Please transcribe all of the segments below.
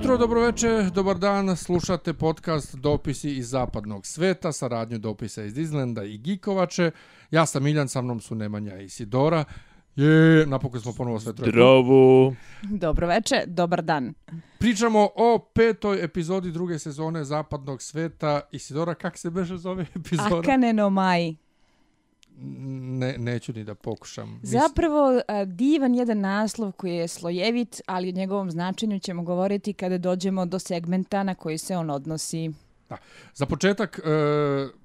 jutro, dobroveče, dobar dan. Slušate podcast Dopisi iz zapadnog sveta, saradnju dopisa iz Islanda i Gikovače. Ja sam Miljan, sa mnom su Nemanja i Sidora. Je, napokon smo ponovo sve troje. Zdravo. Dobroveče, dobar dan. Pričamo o petoj epizodi druge sezone zapadnog sveta. Isidora, kak se beže zove epizoda? Akane no Mai. Ne, neću ni da pokušam. Zapravo a, divan jedan naslov koji je slojevit, ali o njegovom značenju ćemo govoriti kada dođemo do segmenta na koji se on odnosi. Da. Za početak, e,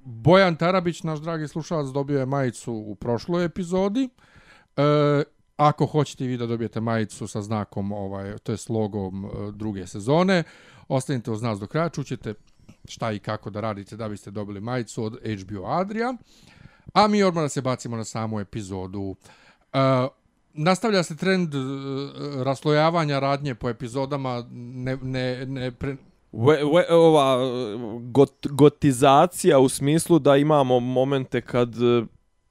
Bojan Tarabić, naš dragi slušalac, dobio je majicu u prošloj epizodi. E, ako hoćete vi da dobijete majicu sa znakom, ovaj, to je s logom e, druge sezone, ostanite uz nas do kraja, čućete šta i kako da radite da biste dobili majicu od HBO Adria. A mi odmah da se bacimo na samu epizodu. E, nastavlja se trend e, raslojavanja radnje po epizodama, ne, ne, ne, pre, We, we, ova got, gotizacija u smislu da imamo momente kad e,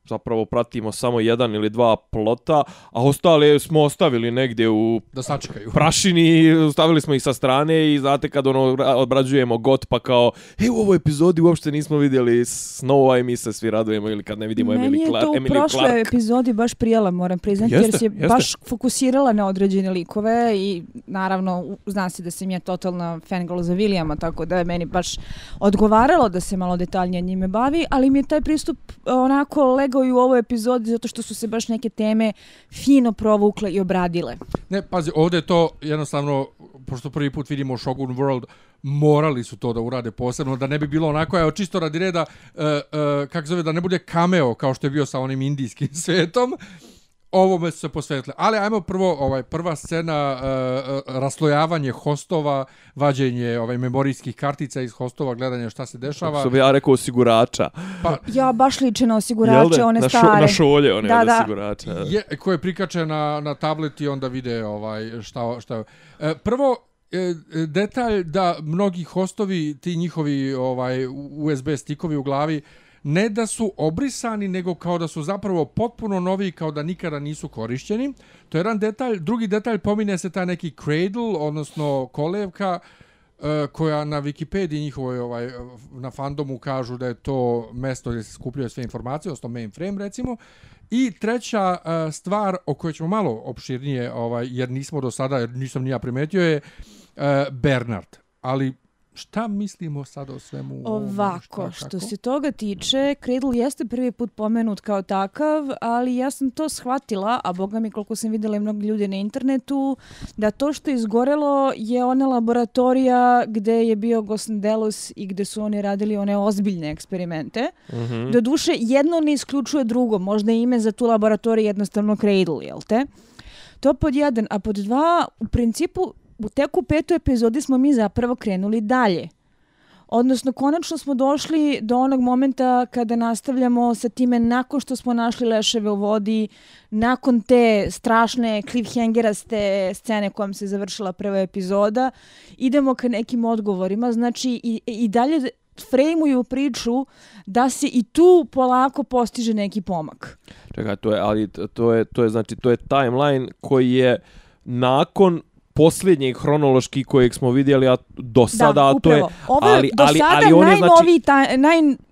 zapravo pratimo samo jedan ili dva plota, a ostale smo ostavili negdje u da sačekaju. prašini, stavili smo ih sa strane i znate kad ono obrađujemo got pa kao, e u ovoj epizodi uopšte nismo vidjeli Snowa i mi se svi radujemo ili kad ne vidimo Meni Emily, je Cla to u prošloj Clark. epizodi baš prijela, moram priznati, jer se jeste. baš fokusirala na određene likove i naravno zna se da sam ja totalna fangirl za Williama, tako da je meni baš odgovaralo da se malo detaljnije njime bavi, ali mi je taj pristup onako legao i u ovoj epizodi zato što su se baš neke teme fino provukle i obradile. Ne, pazi, ovdje je to jednostavno, pošto prvi put vidimo Shogun World, morali su to da urade posebno, da ne bi bilo onako, evo, čisto radi reda, e, e, uh, uh, kako zove, da ne bude cameo, kao što je bio sa onim indijskim svetom, ovome su se posvetili. Ali ajmo prvo, ovaj prva scena, uh, uh, raslojavanje hostova, vađenje ovaj, memorijskih kartica iz hostova, gledanje šta se dešava. Što bi ja rekao osigurača. Pa, Ja baš liče na osigurače, one na, šo, stare. na šolje one Da, od da. osigurača. je, koje prikače na, na tablet i onda vide ovaj šta, šta e, prvo detalj da mnogi hostovi ti njihovi ovaj USB stikovi u glavi ne da su obrisani, nego kao da su zapravo potpuno novi, kao da nikada nisu korišćeni. To je jedan detalj. Drugi detalj pomine se ta neki cradle, odnosno kolevka, e, koja na Wikipediji njihovoj ovaj na fandomu kažu da je to mesto gdje se skupljaju sve informacije, odnosno mainframe recimo. I treća e, stvar o kojoj ćemo malo opširnije, ovaj jer nismo do sada, jer nisam nija primetio je e, Bernard. Ali šta mislimo sad o svemu? Ovako, Šta, što kako? se toga tiče, Cradle jeste prvi put pomenut kao takav, ali ja sam to shvatila, a boga mi koliko sam vidjela i mnogi ljudi na internetu, da to što je izgorelo je ona laboratorija gde je bio Gosndelos i gde su oni radili one ozbiljne eksperimente. Mm Mhm. -hmm. Doduše, jedno ne isključuje drugo, možda je ime za tu laboratoriju jednostavno Cradle, jel te? To pod jedan, a pod dva, u principu, u teku u petoj epizodi smo mi zapravo krenuli dalje. Odnosno, konačno smo došli do onog momenta kada nastavljamo sa time nakon što smo našli leševe u vodi, nakon te strašne cliffhangeraste scene kojom se završila prva epizoda, idemo ka nekim odgovorima. Znači, i, i dalje frejmuju priču da se i tu polako postiže neki pomak. Čekaj, to je, ali to je, to je, znači, to je timeline koji je nakon posljednjeg hronološki kojeg smo vidjeli a do sada, a to je, Ovo je ali, do ali, sada ali on je, znači, najnoviji, taj,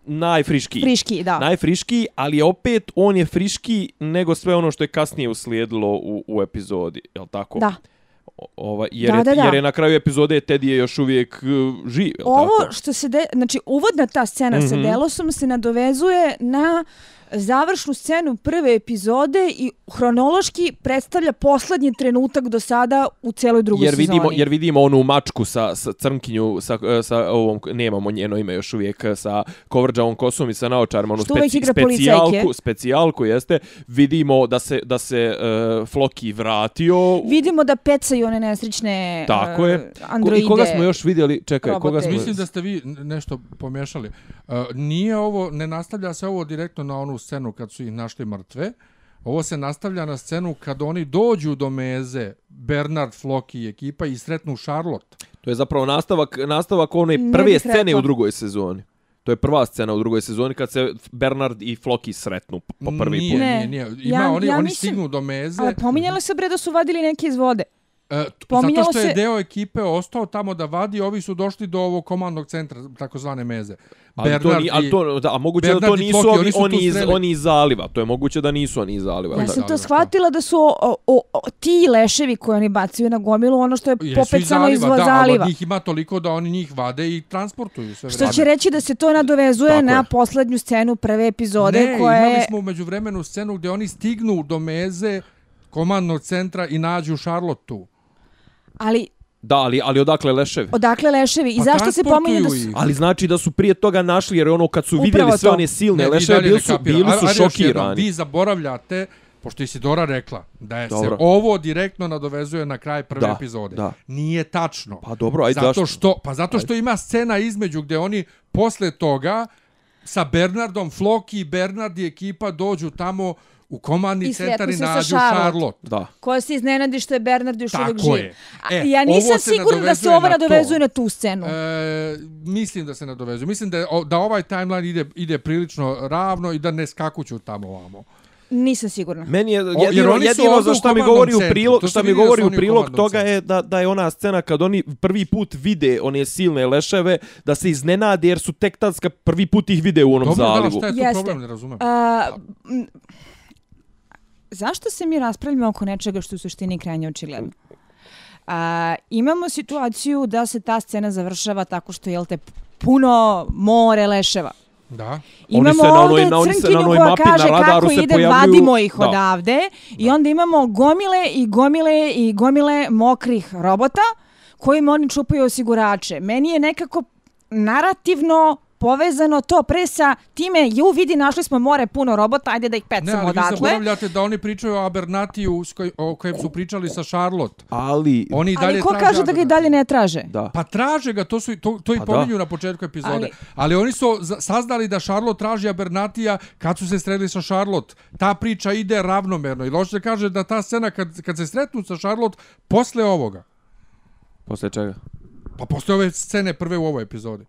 najfriškiji. najfriškiji, da. Najfriškiji, ali opet on je friškiji nego sve ono što je kasnije uslijedilo u, u epizodi, je li tako? Da. Ova, jer, Da, da, da. jer je na kraju epizode Teddy je još uvijek uh, živ, je Ovo tako? što se de, znači uvodna ta scena mm -hmm. sa Mhm. Delosom se nadovezuje na završnu scenu prve epizode i hronološki predstavlja poslednji trenutak do sada u celoj drugoj jer vidimo sezoni. jer vidimo onu mačku sa sa crnkinju sa sa ovom nemamo njeno ime još uvijek sa kovrđavom kosom i sa naočarima onu igra specijalku policajke. specijalku jeste vidimo da se da se uh, Floki vratio Vidimo da pecaju one nesrećne Tako uh, je. Ko- androide. I koga smo još vidjeli? Čekaj, koga robote. smo... Mislim da ste vi nešto pomješali. Uh, nije ovo, ne nastavlja se ovo direktno na onu scenu kad su ih našli mrtve. Ovo se nastavlja na scenu kad oni dođu do meze, Bernard, Floki i ekipa i sretnu Charlotte. To je zapravo nastavak, nastavak one Ne prve scene rekla. u drugoj sezoni. To je prva scena u drugoj sezoni kad se Bernard i Floki sretnu po prvi nije, put. Ne. Nije, nije. Ima, Ja- oni, ja oni mislim- stignu do meze. Ali pominjala se bre da su vadili neke iz vode. E, t- Pominjalo zato što je se- deo ekipe ostao tamo da vadi, ovi su došli do ovog komandnog centra, takozvane meze. Ali to, ni, ali to, da, a moguće da to Bernard nisu Floki, ovi, oni su tu oni, iz, oni iz zaliva. To je moguće da nisu oni iz zaliva. Ja da. sam zaliva, to shvatila da su o, o, o, ti leševi koje oni bacaju na gomilu, ono što je Jesu popecano iz da, ali zaliva. od njih ima toliko da oni njih vade i transportuju sve Što vreme. će reći da se to nadovezuje Tako na je. poslednju scenu prve epizode ne, koja imali je... smo umeđu vremenu scenu gdje oni stignu do meze komandnog centra i nađu Charlotte Ali Da, ali, ali odakle leševi? odakle leševi i Pa zašto se pominje da su... Ali znači da su prije toga našli, jer ono kad su Upravo vidjeli sve to. one silne Ne, leševe, bili su, bili Ajde su šokirani. Vi zaboravljate, pošto je Isidora rekla, da je Dobro. se ovo direktno nadovezuje na kraj prve Da, epizode. da. Nije tačno. Pa dobro, ajde zato zašto? što, pa zato što ima scena između gdje oni posle toga sa Bernardom, Floki i Bernard i ekipa dođu tamo u komandni I centar i nađu Charlotte. Charlotte. Da. Koja se iznenadi što je Bernard još uvijek živ. je. E, ja nisam sigurna da se ovo na to. nadovezuje na tu scenu. E, mislim da se nadovezuje. Mislim da, da ovaj timeline ide, ide prilično ravno i da ne skakuću tamo ovamo. Nisam sigurna. Meni je jer jedino, oni su jedino za u šta mi govori u prilog, To šta se mi da govori u prilog toga je da, da je ona scena kad oni prvi put vide one silne leševe, da se iznenade jer su tek tad prvi put ih vide u onom Dobro, da, zalivu. šta je tu Jeste. problem, ne razumem. A, m, zašto se mi raspravljamo oko nečega što je u suštini krajnje očigledno? A, imamo situaciju da se ta scena završava tako što je te puno more leševa. Da. Oni Imamo se na onoj- na- oni se na onoj koja mapi na kaže radaru kako se ide, pojavljuju- vadimo ih da. odavde. I onda imamo gomile i gomile i gomile mokrih robota kojima oni čupaju osigurače. Meni je nekako narativno povezano to pre sa time, ju vidi, našli smo more puno robota, ajde da ih Ne, pecamo ali vi odatle. zaboravljate da oni pričaju o Abernatiju koj, o kojem su pričali sa Charlotte. Ali, Oni i dalje Ali ko traže kaže da ga i Abernatiju. dalje ne traže? da. Pa traže ga, to su to, to i Pa da. pominju na početku epizode. Ali, Ali- oni su saznali da Charlotte traži Abernatija kad su se sreli sa Charlotte. Ta priča ide ravnomerno i loše kaže da ta scena kad, kad se sretnu sa Charlotte posle ovoga. Posle čega? Pa posle ove scene prve u ovoj epizodi.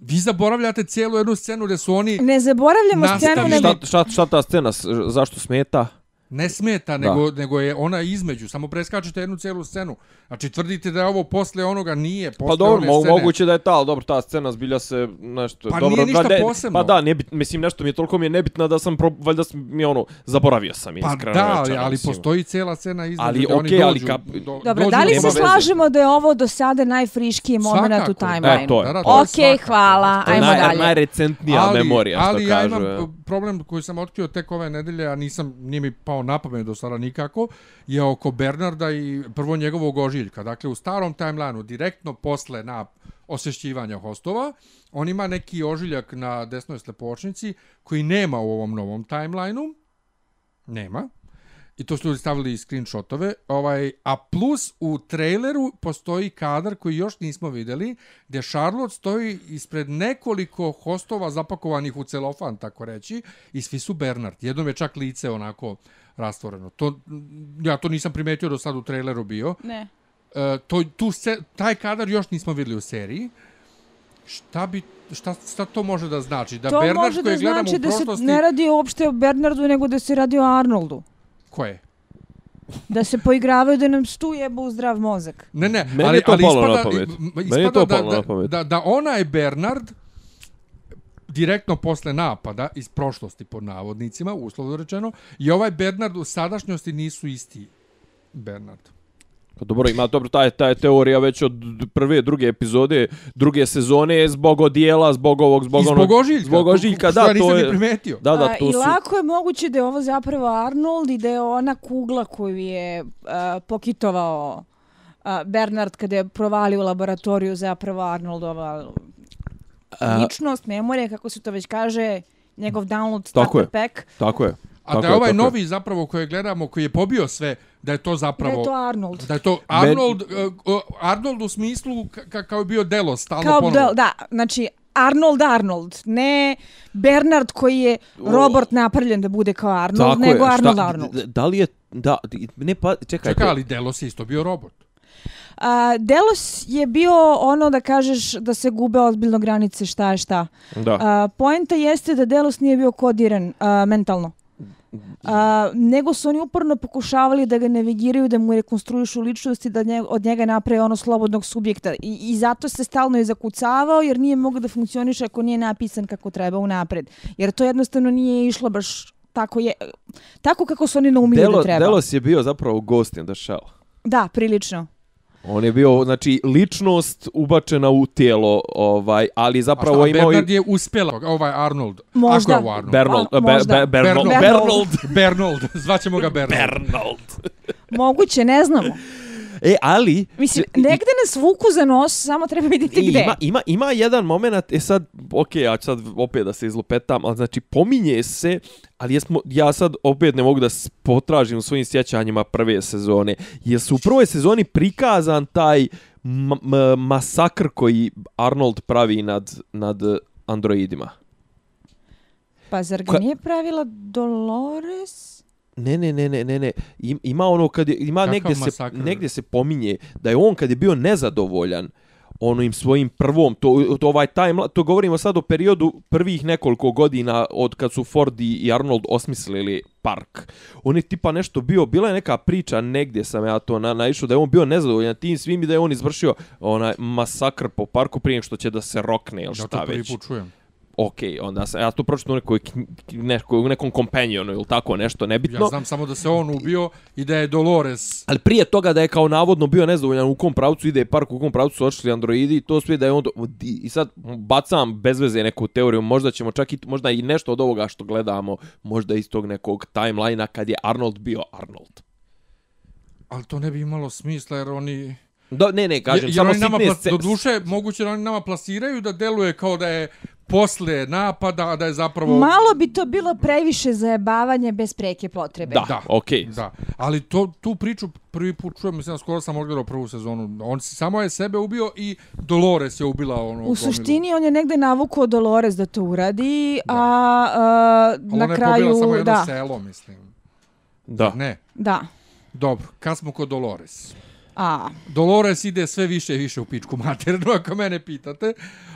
Vi zaboravljate cijelu jednu scenu gdje su oni Ne zaboravljamo Nastavi. scenu, nego... Šta, šta, šta ta scena, zašto smeta? Ne smeta, Da. nego, nego je ona između. Samo preskačete jednu cijelu scenu. Znači tvrdite da je ovo posle onoga nije. Posle Pa dobro, mo moguće da je ta, ali dobro, ta scena zbilja se nešto... Pa dobro, nije ništa da, posebno. Pa da, ne, bit- mislim, nešto mi je toliko mi je nebitno da sam, pro, valjda sam mi ono, zaboravio sam Pa iskreno. da, ali, ali postoji cijela scena između Ali, oni okej, ali dođu. kap- do, Dobro, dođu da li se veze. slažemo da je ovo do sada najfriškiji moment u timeline? E, to je. Da, da, to je Okej, svakako. hvala, To ajmo naj, dalje. najrecentnija ali, memorija, ali što ja kažu. imam je. uh, problem koji sam otkrio tek ove nedelje, a nisam, nije mi pao na pamet do sada nikako, je oko Bernarda i prvo njegovog ožiljka. Dakle, u starom timelineu, direktno posle na osješćivanja hostova, on ima neki ožiljak na desnoj slepočnici koji nema u ovom novom timelineu. Nema. I to su ljudi stavili screenshotove. Ovaj, a plus u traileru postoji kadar koji još nismo videli, gdje Charlotte stoji ispred nekoliko hostova zapakovanih u celofan, tako reći, i svi su Bernard. Jednom je čak lice onako rastvoreno. To, ja to nisam primetio do sad u traileru bio. Ne. E, to, tu se, taj kadar još nismo videli u seriji. Šta bi šta, šta to može da znači? Da To Bernard može da koji gledamo znači u da se ne radi uopšte o Bernardu, nego da se radi o Arnoldu. Ko je? Da se poigravaju da nam stu jebu zdrav mozak. Ne, ne, Meni ali, je to ali palo ispada, na pamet. i- Meni ispada je to da, palo na da, pamet. da, da ona je Bernard direktno posle napada iz prošlosti pod navodnicima, uslovno rečeno, i ovaj Bernard u sadašnjosti nisu isti Bernard. Pa dobro, ima dobro, ta je, ta je teorija već od prve, druge epizode, druge sezone, zbog odijela, zbog ovog, zbog I onog... zbog ožiljka. Zbog ožiljka, što da, ja nisam to ni je... primetio. Da, da, A, to I su... lako je moguće da je ovo zapravo Arnold i da je ona kugla koju je a, pokitovao a, Bernard kada je provalio u laboratoriju zapravo Arnoldova ličnost, memorija, kako se to već kaže, njegov download Tako je. pack. Tako je. A Tako da je ovaj tako je. novi zapravo koje gledamo, koji je pobio sve, da je to Da zapravo... je to Arnold. Da je to Arnold, uh, Arnold u smislu ka- ka- kao je bio Delos, stalno Kao ponovo. da, da, znači Arnold Arnold, ne Bernard koji je robot napravljen da bude kao Arnold, Tako nego je. Arnold Šta, Arnold. Da li je... Da, ne pa, čekajte. Čekaj, ali Delos je isto bio robot. A, Delos je bio ono da kažeš da se gube ozbiljno granice šta je šta. Da. A, poenta jeste da Delos nije bio kodiran a, mentalno. A, nego su oni uporno pokušavali da ga navigiraju, da mu rekonstruišu ličnosti, da nje, od njega naprave ono slobodnog subjekta. I, I zato se stalno je zakucavao, jer nije mogao da funkcioniše ako nije napisan kako treba unapred. Jer to jednostavno nije išlo baš tako je tako kako su oni naumili Delo, da treba. Delos je bio zapravo Ghost in the Shell. Da, prilično. On je bio, znači, ličnost ubačena u tijelo, ovaj, ali A zapravo šta, imao i... Bernard je uspela, ovaj Arnold. Možda. Ako je ovo Arnold. Bernold, A, Be-. Be- Bernold, Bernold. Bernold. Bernold, zvaćemo ga Bernold. Bernold. Moguće, ne znamo. E, ali... Mislim, negde nas vuku za nos, samo treba vidjeti gde. Ima, ima, ima jedan moment, e sad, ok, ja ću sad opet da se izlupetam, ali znači pominje se, ali jesmo, ja sad opet ne mogu da potražim u svojim sjećanjima prve sezone. Jer su u prvoj sezoni prikazan taj masakr koji Arnold pravi nad, nad androidima. Pa zar ga Ko- nije pravila Dolores? Ne, ne, ne, ne, ne, ne. Im- Ima ono kad je, ima Kakav negdje se, masakr? negdje se pominje da je on kad je bio nezadovoljan onim svojim prvom, to, to ovaj time, to govorimo sad o periodu prvih nekoliko godina od kad su Ford i Arnold osmislili park. On je tipa nešto bio, bila je neka priča negdje sam ja to na, naišao da je on bio nezadovoljan tim svim i da je on izvršio onaj masakr po parku prije što će da se rokne ili Ja to šta prvi već put čujem. Ok, onda sam, ja to pročitam u nekoj, nekoj, u nekom companionu ili tako nešto, nebitno. Ja znam samo da se on ubio i da je Dolores Ali prije toga da je kao navodno bio nezadovoljan u kom pravcu ide park, u kom pravcu su otišli androidi, i to sve da je on... do- I sad bacam bez veze neku teoriju, možda ćemo čak i, možda i nešto od ovoga što gledamo, možda iz tog nekog timelina kad je Arnold bio Arnold. Ali to ne bi imalo smisla jer oni... Do, ne, ne, kažem, jer samo oni nama sitne Do duše, moguće da oni nama plasiraju da deluje kao da je posle napada, a da je zapravo... Malo bi to bilo previše zajebavanje bez preke potrebe. Da, Da. okej. Da, ali to, tu priču prvi put čujem, mislim, skoro sam odgledao prvu sezonu. On si, samo je sebe ubio i Dolores je ubila ono... U suštini on je negde navukao Dolores da to uradi, a, a gomilu. na Ona je kraju, pobila samo jedno da, selo, mislim. Da. Ne, da. dobro, kad smo kod Dolores? A, Dolores ide sve više i više u pičku maternu, ako mene pitate.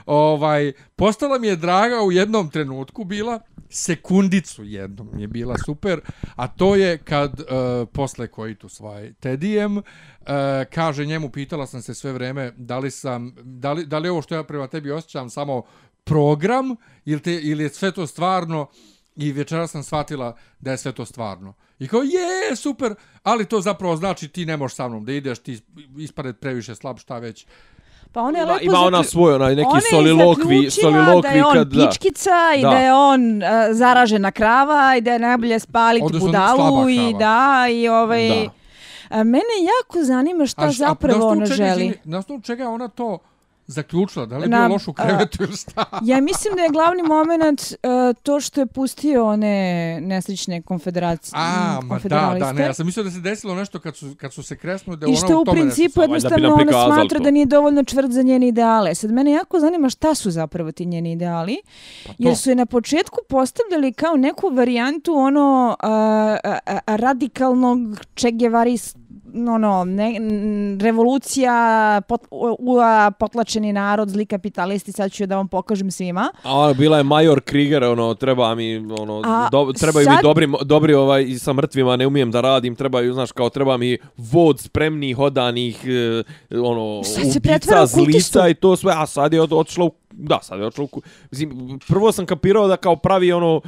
Ovaj, postala mi je draga u jednom trenutku bila, sekundicu jednom je bila super, a to je kad uh, posle koitus svaj Tedijem, uh, e, kaže njemu, pitala sam se sve vreme, da li, sam, da li, da li ovo što ja prema tebi osjećam samo program, ili, te, ili je sve to stvarno, I večera sam shvatila da je sve to stvarno. I kao, je, super, ali to zapravo znači ti ne možeš sa mnom da ideš, ti ispared previše slab, šta već. pa ona je Ima, lepo ima ona zakl- svoj, onaj neki ona je solilokvi, zaključila solilokvi da je on kad... Da. pičkica i Da. da, je on uh, zaražena krava i da je najbolje spaliti Odnosno, budalu i da i ovaj Da. A, mene jako zanima šta A a zapravo na osnovu ona čega, želi. Na osnovu čega ona to zaključila? Da li je Na- bio loš u krevetu ili šta? Ja mislim da je glavni moment uh, to što je pustio one nesrećne konfederacije. A, ma da, da, ne, ja sam mislio da se desilo nešto kad su, kad su se kresnuli, da je I što u u tome principu jednostavno ona smatra to. da nije dovoljno čvrt za njene ideale. Sad mene jako zanima šta su zapravo ti njeni ideali, Pa to. jer su je na početku postavljali kao neku varijantu ono a, a, a, radikalnog čegevaris ono, ne, revolucija, pot, ua, potlačeni narod, zli kapitalisti, sad ću da vam pokažem svima. A ona bila je major Krieger, ono, treba mi, ono, A do, trebaju mi sad- dobri, dobri ovaj, i sa mrtvima ne umijem da radim, trebaju, znaš, kao treba mi vod spremnih, hodanih, e, ono, ubica, zlica i to sve, a sad je od, otišla u, da, sad je otišla u, mislim, prvo sam kapirao da kao pravi, ono,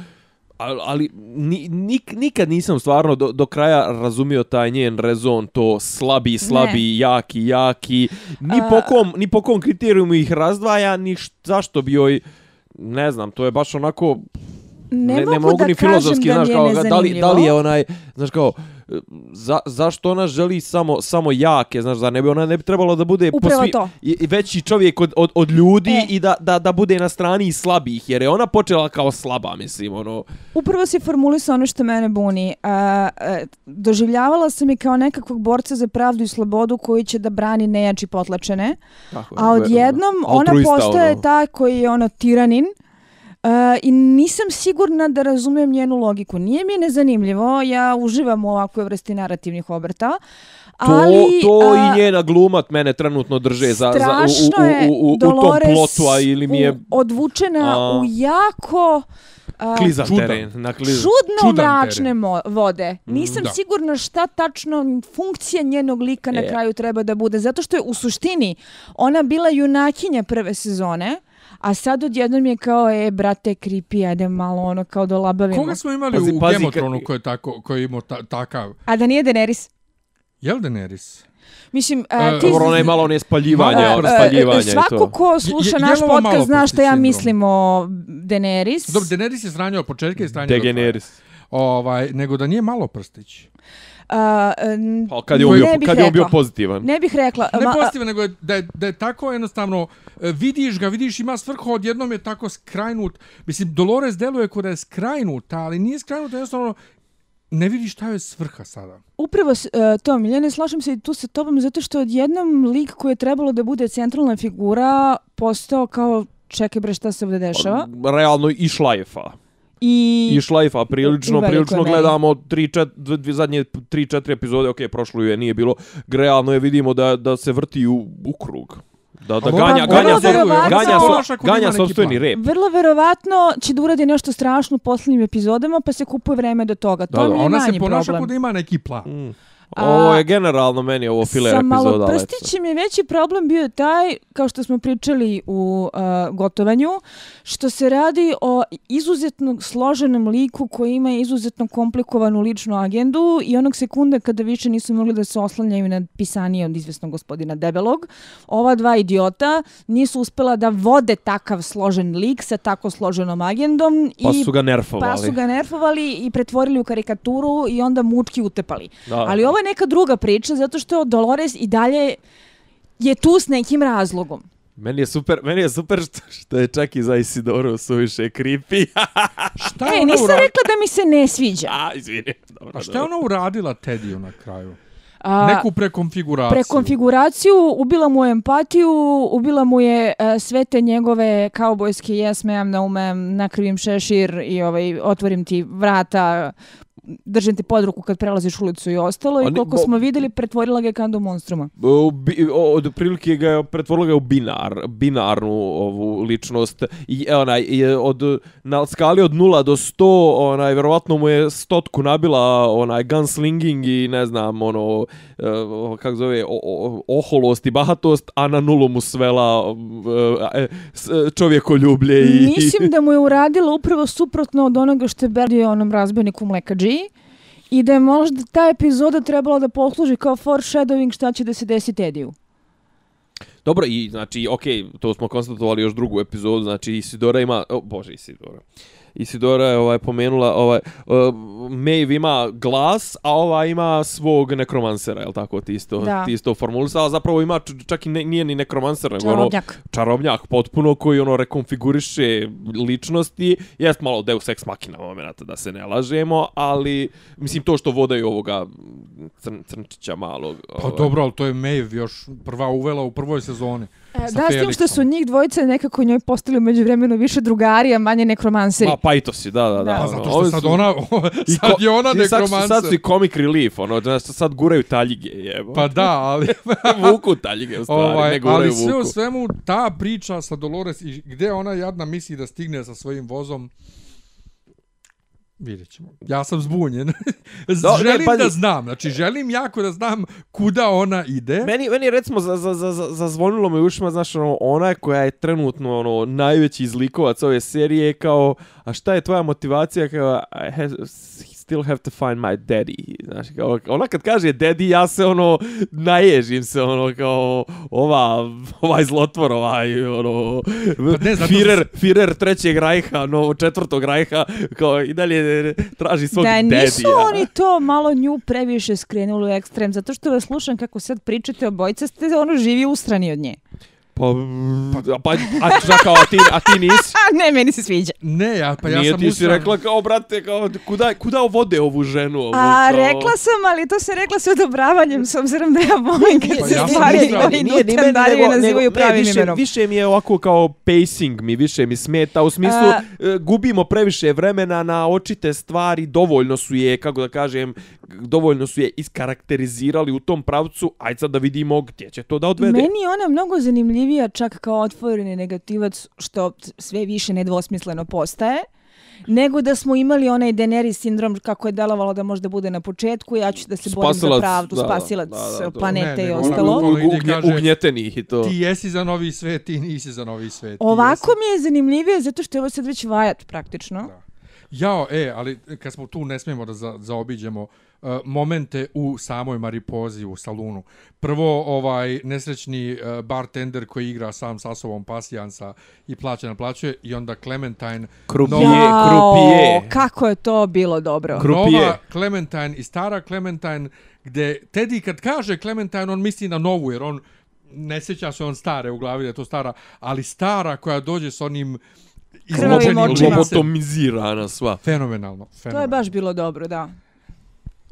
ali, ali ni, nik, nikad nisam stvarno do, do kraja razumio taj njen rezon, to slabi, slabi, jaki, jaki, ni, po kom, ni po kom kriterijumu ih razdvaja, ni š, zašto bi joj, ne znam, to je baš onako, Ne, ne, mogu, da ni filozofski, da znaš, kao, da li, da li je onaj, znaš kao, za, zašto ona želi samo samo jake, znaš, da ne bi ona ne bi trebalo da bude Upravo svi- to. i, veći čovjek od, od, od ljudi E. i da, da, da bude na strani slabih, jer je ona počela kao slaba, mislim, ono, Upravo si formulisao ono što mene buni. A, doživljavala sam je kao nekakvog borca za pravdu i slobodu koji će da brani nejači potlačene. tako, A odjednom ona postaje ono. ta koji je ono tiranin. Uh, I nisam sigurna da razumijem njenu logiku. Nije mi nezanimljivo, ja uživam u ovakvoj vrsti narativnih obrta, To, ali... to a, i njena glumat mene trenutno drže za, za, u, u, u, u, u tom plotu, a ili mi je... u- odvučena A. u jako A, Klizan Čudan. teren. Na klizan. čudno Čudan mračne mo- vode. Nisam da. sigurna šta tačno funkcija njenog lika na E. kraju treba da bude. Zato što je u suštini ona bila junakinja prve sezone, a sad odjednom je kao, e, brate, creepy, ajde malo ono kao da labavimo. Koga smo imali Pazi, u pazi, Throneu koji je, tako, koji je imao ta, takav? A da nije Daenerys? Jel Daenerys? Mislim, a, E, ti... Dobro, ono je malo ono spaljivanje, Malo ono a, spaljivanje i Svako to. ko sluša Je- je- naš podcast zna šta ja sindrom? mislim o Daenerys. Dobro, Daenerys je sranjao od početka i kraja. Degeneris. Ovaj, nego da nije malo prstić. A, Pa kad je on ne bio, bih kad je on bio rekla. pozitivan. Ne bih rekla. Ne ma- a- pozitivno, nego je, da, je, da je tako jednostavno, e, vidiš ga, vidiš ima svrhu, odjednom je tako skrajnut. Mislim, Dolores deluje kod da je skrajnuta, ali nije skrajnuta, jednostavno ne vidiš šta je svrha sada. Upravo e, to, Miljane, slažem se i tu sa tobom, zato što odjednom lik koji je trebalo da bude centralna figura postao kao čekaj bre šta se ovdje dešava. Realno i šlajfa. I, I šlajfa, prilično, velikoj prilično meri. gledamo tri, čet, dv, dv, zadnje 3-4 epizode, ok, prošlo je, nije bilo. Realno je vidimo da, da se vrti u, u krug. Da, da A ganja, vrlo ganja, so, ganja, so, ganja sobstveni rep. vrlo verovatno će da uradi nešto strašno u posljednjim epizodama, pa se kupuje vreme do toga. To Da, da. mi je Ona se manji ponaša problem. kod da ima neki plan. Mm. Ovo je generalno meni ovo filler Sa epizoda. malo ali eto. prstićem je veći problem bio taj, kao što smo pričali u uh, gotovanju, što se radi o izuzetno složenom liku koji ima izuzetno komplikovanu ličnu agendu i onog sekunda kada više nisu mogli da se oslanjaju na pisanje od izvesnog gospodina Debelog, ova dva idiota nisu uspela da vode takav složen lik sa tako složenom agendom Pa i su ga nerfovali. pa su ga nerfovali i pretvorili u karikaturu i onda mučki utepali. Da. Ali ovo je neka druga priča zato što Dolores i dalje je tu s nekim razlogom. Meni je super, meni je super što, što je čak i za Isidoru suviše creepy. Šta E, je ona nisam ura- rekla da mi se ne sviđa. A, izvini. Dobro, A šta je ona uradila Teddiju na kraju? A, Neku prekonfiguraciju. prekonfiguraciju, ubila mu je empatiju, ubila mu je e, sve te njegove kaubojske yes ma'am, no ma'am, nakrivim šešir i ovaj, otvorim ti vrata, držim te pod ruku kad prelaziš ulicu i ostalo i koliko bo- smo videli pretvorila ga je kandu monstruma. U bi, od prilike ga je pretvorila ga u binar, binarnu ovu ličnost i e, onaj i, e, od na skali od 0 do 100 onaj verovatno mu je stotku nabila onaj gunslinging i ne znam ono e, kako zove o, o, oholost i bahatost a na nulu mu svela e, čovjekoljublje i Mislim da mu je uradila upravo suprotno od onoga što je radio onom razbojniku mlekađi i da je možda ta epizoda trebala da posluži kao foreshadowing šta će da se desi Tediju. Dobro, i znači, okej, to smo konstatovali još drugu epizodu, znači Isidora ima, o, bože Isidora. Isidora je ovaj pomenula ovaj uh, Maeve ima glas, a ova ima svog nekromansera, je l' tako? Ti isto, Da. ti isto formulisala, zapravo ima čak i ne, nije ni nekromanser, nego ono Čarobnjak. potpuno koji ono rekonfiguriše ličnosti. Jest malo Deus Ex Machina momenata da se ne lažemo, ali mislim to što vodaju ovoga crn, crnčića malog. Pa ovaj. dobro, ali to je Maeve još prva uvela u prvoj sezoni. E, Da, s tim što su njih dvojice nekako njoj postali među vremenu više drugari, a manje nekromanseri. Ma, pa i to si, da, da, da. Da. Pa ono, zato što sad ona, sad je ona i sad su- nekromancer. Sad su i comic relief, ono, sad guraju taljige, jebo. Pa da, ali... vuku taljige, u stvari, ovaj, ne guraju ali sve u vuku. svemu ta priča sa Dolores i gde ona jadna misli da stigne sa svojim vozom Vidjet ćemo. Ja sam zbunjen. Ne, želim pazi. da znam. Znači, želim jako da znam kuda ona ide. Meni, meni recimo za, za, za, za, zazvonilo me ušima, znaš, ono, ona koja je trenutno ono, najveći izlikovac ove serije kao, a šta je tvoja motivacija kao, I have, still have to find my daddy. Znaš, kao, ona kad kaže daddy, ja se ono, naježim se, ono, kao, ova, ovaj zlotvor, ovaj, ono, Pa ne, zato Führer, Führer trećeg rajha, no, četvrtog rajha, kao, i dalje traži svog Da daddy. nisu oni to malo nju previše skrenuli u ekstrem, zato što vas slušam kako sad pričate o bojice, ste ono živi ustrani od nje. Pa, pa, pa a, čakao, a ti, a ti nisi? A ne, meni se sviđa. Ne, ja, pa ja Nije sam ti si rekla kao, brate, kao, kuda, kuda vode ovu ženu? Ovu, A kao... rekla sam, ali to se rekla s odobravanjem, s obzirom da ja volim kad Pa se ja stvari koji Nije, ni meni, Nutendari nego- nazivaju nego- pravim ne, više, imenom. Više mi je ovako kao pacing mi, više mi smeta, u smislu A- e, gubimo previše vremena na očite stvari, dovoljno su je, kako da kažem, dovoljno su je iskarakterizirali u tom pravcu, ajde sad da vidimo gdje će to da odvede. Meni je ona mnogo zanimljivija čak kao otvoreni negativac, što sve više nedvosmisleno postaje. nego da smo imali onaj Daenerys sindrom kako je delovalo da možda bude na početku, ja ću da se borim za Spasilac, pravdu, da, spasilac da, da, to. planete Ne, i nego ostalo. ona- ona ide i Ugnje, kaže- ugnjetenih i to. Ti jesi za novi svet, ti nisi za novi svet. Ovako jesi- mi je zanimljivije zato što je ovo sad već vajat praktično. Da. Jao, e, ali kad smo tu ne smijemo da za, zaobiđemo uh, momente u samoj Maripozi u salunu. Prvo, ovaj nesrećni uh, bartender koji igra sam sa sobom pasijansa i plaća naplaćuje i onda Clementine Krupije, Nova- krupije. kako je to bilo dobro. Kru- Krupije. Nova Clementine i stara Clementine, gde Teddy kad kaže Clementine, on misli na novu, jer on ne sjeća se on stare u glavi da je to stara, ali stara koja dođe s onim Krvavim izmučenim očima. Lobotomizirana sva. Fenomenalno, To je fenomenalno. baš bilo dobro, da.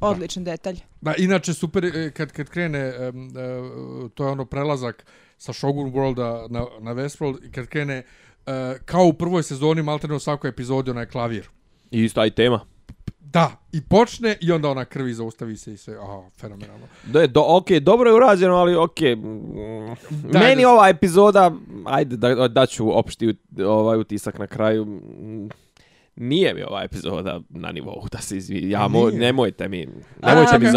Odličan detalj. Da, inače super e, kad kad krene em, e, to je ono prelazak sa Shogun Worlda na na Westworld i kad krene e, kao u prvoj sezoni maltene u svakoj epizodi onaj klavir. I isto aj tema. Da, i počne i onda ona krvi zaustavi se i sve. Aha, fenomenalno. Da je, do, ok, dobro je urađeno, ali ok. Da, Meni da- ova epizoda, ajde da, da ću opšti ovaj utisak na kraju. Mm, Nije mi ova epizoda na nivou da se izvi. Ja mo, nemojte mi, nemojte A, mi zamjeriti.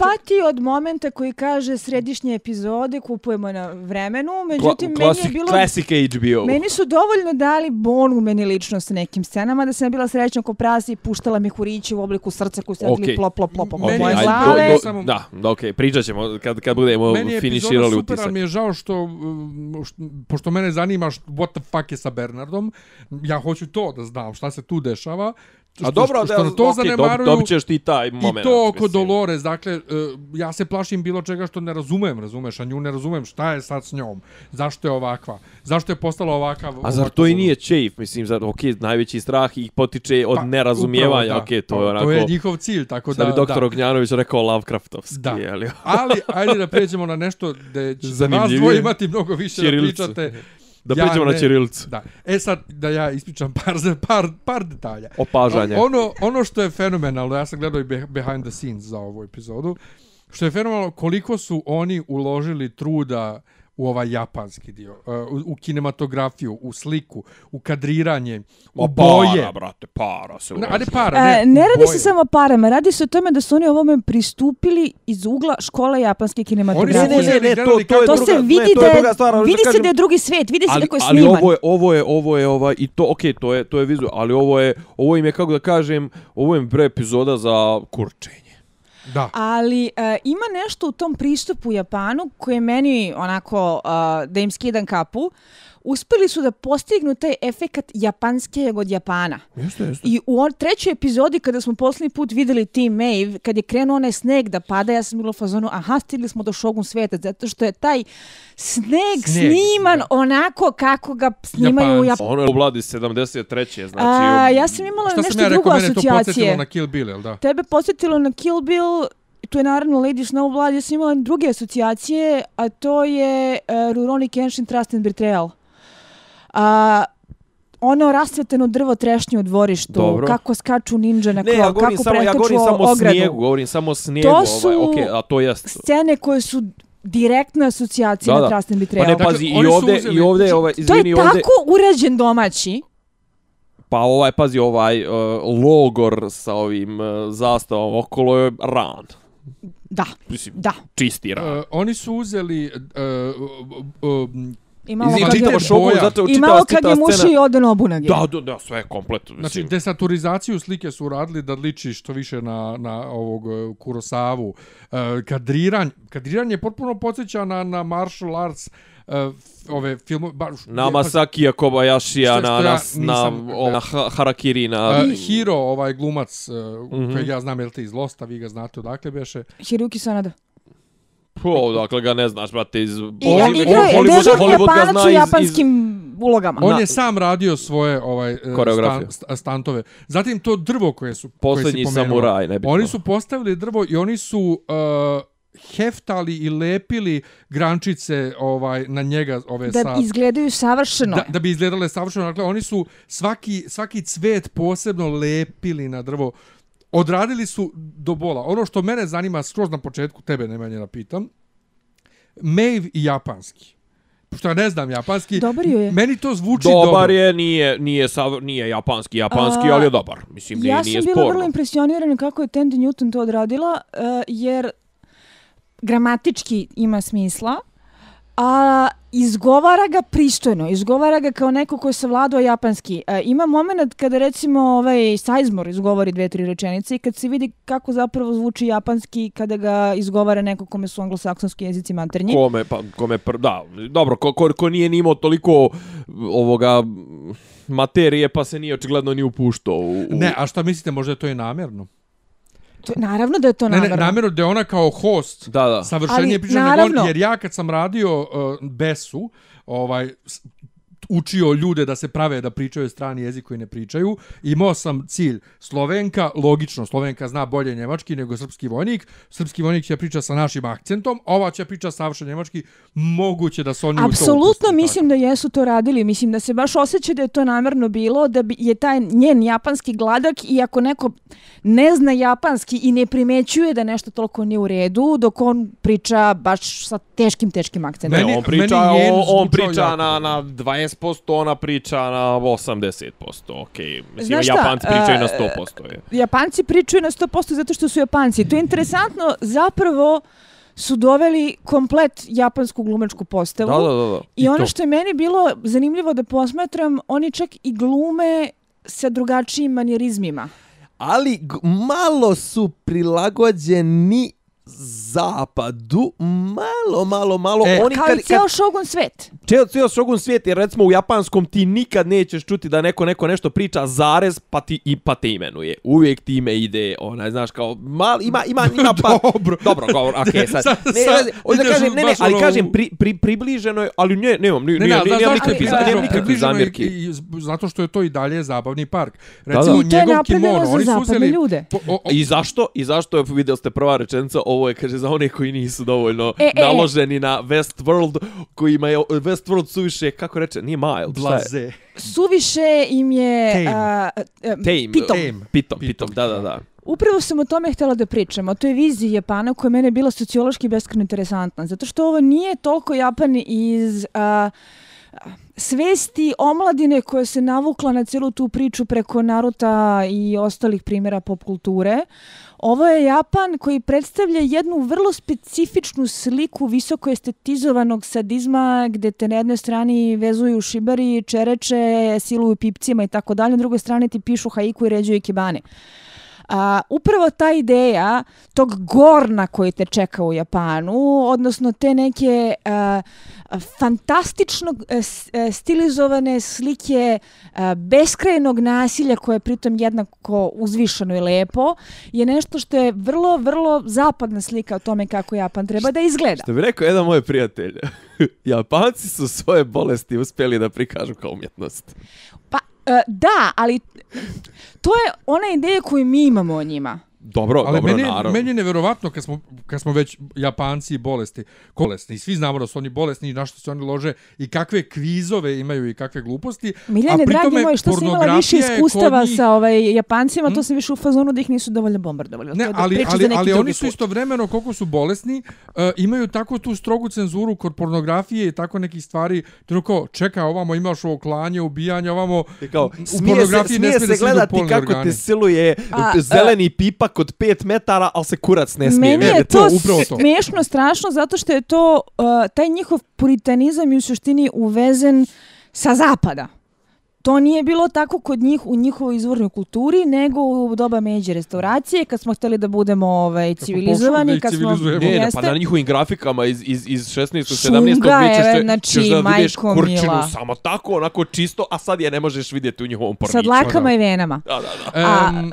Malo pati od momenta koji kaže središnje epizode kupujemo na vremenu, međutim Kla- meni je bilo... classic HBO. Meni su dovoljno dali bonu meni lično sa nekim scenama, da sam bila srećna ko prasi i puštala mi huriće u obliku srca koji radili Okej. plop, plop, plop Meni je moje glave. ajde, samo- da, da, okej, pričat ćemo kad, kad budemo Meni je finiširali epizoda super, utisak. ali mi je žao što, um, što, pošto mene zanima što, what the fuck je sa Bernardom, ja hoću to da znam šta se tu dešava. A dobro, što, što na to dob- zanemaruju. dobit ćeš ti taj I moment. to oko mislim. Dolores, dakle, e, ja se plašim bilo čega što ne razumem, razumeš, a nju ne razumem šta je sad s njom, zašto je ovakva, zašto je postala ovakav... A zar to i nije čeif, mislim, zar, ok, najveći strah ih potiče od Pa, nerazumijevanja, upravo, da. ok, to Pa, je onako... To je njihov cilj, tako da... bi doktor da. Ognjanović rekao Lovecraftovski, Da. je li? Ali, ajde da pređemo na nešto gde će vas dvoje imati mnogo više da pričate. Da Ja pređemo na ne- Ćirilicu. Da. E sad, da ja ispričam par, par, par detalja. Opažanje. O- Ono, ono što je fenomenalno, ja sam gledao i beh- behind the scenes za ovu epizodu, što je fenomenalno koliko su oni uložili truda u ovaj japanski dio, uh, u, u kinematografiju, u sliku, u kadriranje, u Ma boje. Para, brate, para se Ne, ulaže. ajde para, ne, E, ne radi boje. se samo o parama, radi se o tome da su oni ovome pristupili iz ugla škole japanske Oni kinematografije. su Ne, ne, ne, uzeli, ne, to, to je to druga, se vidi ne, to da je je, druga stvar, ali vidi da se kažem- da je drugi svet, vidi se ali, kako je ali sniman. ovo je ovo je ovo je ovaj i to okej to je to je vizu ali ovo je ovo im je kako da kažem ovo im bre epizoda za kurčenje Da. Ali uh, ima nešto u tom pristupu Japanu koje meni onako uh, da im skidam kapu. Uspeli su da postignu taj efekat japanskijeg od Japana. jeste jeste I u on, trećoj epizodi kada smo posljednji put videli Team Maeve, kad je krenuo onaj sneg da pada, ja sam bila u fazonu, aha, stigli smo do Shogun sveta, zato što je taj sneg, Sneg, sniman da. onako kako ga snimaju u. Japanu. ono je u vladi 73 znači A, u- ja sam imala Šta nešto sam ja drugo rekao, mene to podsjetilo asocijacije. na Kill Bill, jel da? Tebe posjetilo na Kill Bill, tu je naravno Lady Snowblood, ja sam imala druge asocijacije, a to je uh, Rurouni Kenshin Trust and Betrayal. A, ono rasveteno drvo trešnje u dvorištu, Dobro. kako skaču ninja na ne krov, ja kako samo ja govorim samo o ogradu. snijegu govorim samo o snijegu To ovaj su okej a to jest Scene koje su direktna asocijacija Da, na. Trust and pa ne Dakle, pazi i oni su ovde uzeli- i ovde ovaj to je izvini ovde tako urađen domaći. pa ovaj pazi ovaj uh, logor sa ovim uh, zastavom okolo je ran Da, mislim da. čisti ran Uh, oni su uzeli uh, uh, uh, I malo Izvini, kad je, čitamo boja. zato i čitava malo kad je muši scena. i ode Nobunage. Da, da, da, sve kompletno. Znači, Mislim. desaturizaciju slike su radili da liči što više na, na ovog uh, Kurosavu. Uh, kadriranje, kadriranje potpuno podsjeća na, na martial arts uh, ove filmove. Baš, Na Masakija Kobayashija, Što- što na, ja na, na, na ha- Harakiri, na... Uh, Hiro, ovaj glumac, uh, Mhm. kojeg ja znam, jel te iz Losta, vi ga znate odakle beše. Hiruki Sanada. Po, dakle ga ne znaš, brate, iz... I ovo- igrao je Hollywood- dežurni Hollywood ga japanac zna u iz- iz- japanskim ulogama. On Na- je sam radio svoje ovaj Koreografiju. stan, sta- stantove. Zatim to drvo koje su Posljednji koje samuraj, nebitno. Oni su postavili drvo i oni su uh, heftali i lepili grančice ovaj na njega ove Da sa izgledaju savršeno. da, da bi izgledale savršeno. Dakle, oni su svaki, svaki cvet posebno lepili na drvo. Odradili su do bola. Ono što mene zanima skroz na početku, tebe Nemanja da pitam, Maeve i japanski. što ja ne znam japanski, Dobar je. meni to zvuči dobro. Dobar je, nije, nije, sav, nije japanski, japanski, A, ali je dobar. Mislim, nije, ja nije sam bila sporno. vrlo impresionirana kako je Tandy Newton to odradila, uh, jer gramatički ima smisla, a izgovara ga pristojno, izgovara ga kao neko ko je savladao japanski. E, ima moment kada recimo ovaj Sizemore izgovori dve, tri rečenice i kad se vidi kako zapravo zvuči japanski kada ga izgovara neko kome su anglosaksonski jezici maternji. Kome, pa, kome, pr, da, dobro, ko, ko, ko nije ni imao toliko ovoga materije, pa se nije očigledno ni upuštao u... u... Ne, a šta mislite, možda je to i namjerno? To, naravno da je to Ne, ne, namjerno da je ona kao host Da, da. savršenije priča, naravno. nego on, jer ja kad sam radio uh, Besu, ovaj, učio ljude da se prave da pričaju strani jezik koji ne pričaju. Imao sam cilj Slovenka, logično, Slovenka zna bolje njemački nego srpski vojnik. Srpski vojnik će priča sa našim akcentom, ova će priča savršeno njemački. Moguće da se oni u to Apsolutno upuste, mislim da jesu to radili. Mislim da se baš osjeća da je to namjerno bilo, da bi je taj njen japanski gladak i ako neko ne zna japanski i ne primećuje da nešto toliko nije u redu, dok on priča baš sa teškim, teškim akcentom. Ne, Meni- on priča, meni on, on priča jako na, na 20%, ona priča na 80%, okej. Mislim, Znaš šta, Japanci pričaju na a, 100%. Je. Japanci pričaju na 100% zato što su Japanci. To je interesantno, zapravo su doveli komplet japansku glumačku postavu. Da, da, da, da. I, I ono to. što je meni bilo zanimljivo da posmatram, oni čak i glume sa drugačijim manijerizmima. ali malo su prilagođeni zapadu, malo, malo, malo. E, Oni Kao kad, i ceo Shogun svet. Cijel, cijel šogun svijet, jer recimo u japanskom ti nikad nećeš čuti da neko neko nešto priča zarez, pa ti i pa te imenuje. Uvijek ti ime ide, onaj, znaš, kao, mal, ima, ima, ima pa... Dobro. Dobro, govor, okej, sad. Sad- Ne, sad ne, hoću da ideš kažem, ne, ne, ali ono kažem, pri, pri, približeno je, ali ne, nemam, ni, Ne, ne, nemam zašto je nikakvih, približeno? nemam nikakvih približeno je zamjerki. i- i zb- zato što je to i dalje zabavni park. Recimo, njegov kimono, oni su uzeli... I zašto? I zašto je vidjeli ste prva rečenica, ovo je kaže za one koji nisu dovoljno E, e. naloženi na Westworld, kojima je Westworld suviše, kako reče, nije mild, šta je? blaze. Suviše im je... Tame. a, a, Tame. pitom. Tame. Pitom, Pitom. pitom, da, da, da. Upravo sam o tome htjela da pričam, o toj viziji Japana koja je mene bila sociološki beskreno interesantna, zato što ovo nije toliko Japan iz a, a, svesti omladine koja se navukla na cijelu tu priču preko Naruta i ostalih primjera pop kulture. Ovo je Japan koji predstavlja jednu vrlo specifičnu sliku visoko estetizovanog sadizma gdje te na jednoj strani vezuju šibari, čereče, siluju pipcima i tako dalje, na drugoj strani ti pišu haiku i ređuju ikebane. A, upravo ta ideja tog gorna koji te čeka u Japanu, odnosno te neke a, fantastično e, e, stilizovane slike a, beskrajnog nasilja koje je pritom jednako uzvišeno i lepo, je nešto što je vrlo, vrlo zapadna slika o tome kako Japan treba da izgleda. Što bi rekao jedan moj prijatelj, Japanci su svoje bolesti uspjeli da prikažu kao umjetnost. Pa, E, da, ali to je ona ideja koju mi imamo o njima. Dobro, Ali dobro, meni, naravno. meni je neverovatno kad smo, kad smo već Japanci i bolesti, bolesni, i svi znamo da su oni bolesni i na što se oni lože i kakve kvizove imaju i kakve gluposti. Miljane, a dragi moj, što sam imala više iskustava njih- sa ovaj, Japancima, to sam više u fazonu da ih nisu dovoljno bombardovali. Ne, ali, za ali, ali oni su istovremeno, koliko su bolesni, uh, imaju tako tu strogu cenzuru kod pornografije i tako nekih stvari. Kao, čeka, ovamo imaš ovo klanje, ubijanje, ovamo... I kao, u smije se, pornografiji ne smije se da gledati kako organi. te siluje A, zeleni pipak od 5 metara, ali se kurac ne smije Meni je vidjeti. to, upravo to. smiješno, strašno, zato što je to, uh, taj njihov puritanizam je u suštini uvezen sa zapada. To nije bilo tako kod njih u njihovoj izvornoj kulturi, nego u doba međe restauracije, kad smo htjeli da budemo ovaj, civilizovani, kad smo... Ne, ne, pa na njihovim grafikama iz, iz, iz 16. Šunga 17. je, ćeš, znači, ćeš da vidiš majko kurčinu mila. samo tako, onako čisto, a sad je ne možeš vidjeti u njihovom porniću. Sa dlakama i venama. Da, da, da. A, Um,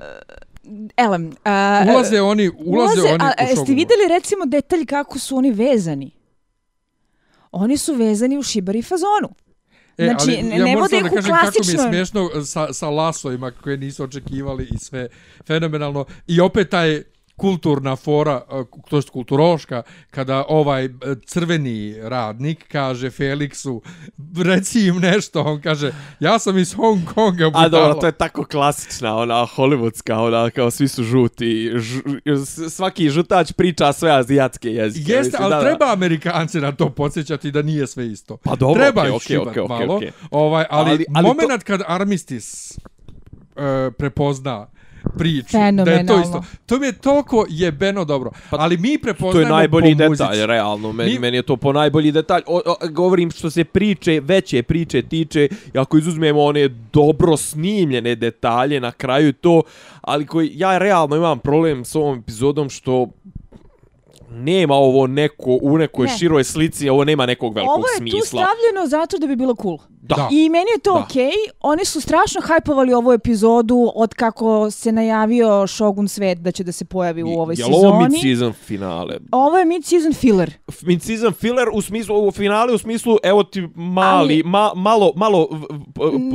Elem, a, ulaze oni, ulaze, oni a, u a, jeste šogu. vidjeli recimo detalj kako su oni vezani? Oni su vezani u šibari fazonu. E, Znači, ali ja ne vode da kažem kako mi je smiješno sa, sa lasovima koje nisu očekivali i sve fenomenalno. I opet taj kulturna fora, e, to je kulturoška, kada ovaj e, crveni radnik kaže Felixu, reci im nešto, on kaže, ja sam iz Hong Konga, A dobro, budalo. to je tako klasična, ona hollywoodska, ona kao svi su žuti, ž, svaki žutač priča sve azijatske jezike. Jeste, mislim, ali da, da. treba Amerikanci na to podsjećati da nije sve isto. Pa dobro, treba okej, šivat okej, okej, malo. okej. Ovaj, ali, Ali- ali, ali to- moment kad Armistis e, prepozna priču, da je to isto. To mi je toliko jebeno dobro. Pa, ali mi To je prepoznajemo najbolji po detalj, muzici. realno. Meni, Mi- meni je to po najbolji detalj. O, o, govorim što se priče, veće priče tiče, i ako izuzmemo one dobro snimljene detalje na kraju to, ali koji ja realno imam problem s ovom epizodom što nema ovo neko u nekoj Ne. široj slici, ovo nema nekog velikog Ovo je smisla. tu stavljeno zato da bi bilo cool. Da. I meni je to Da. okej. Oni su strašno hajpovali ovu epizodu od kako se najavio Shogun Svet da će da se pojavi u ovoj Jel ovo sezoni. mid-season finale? Ovo je mid-season filler. Mid-season filler u smislu, u finale u smislu, evo ti mali, Ali- ma, malo, malo,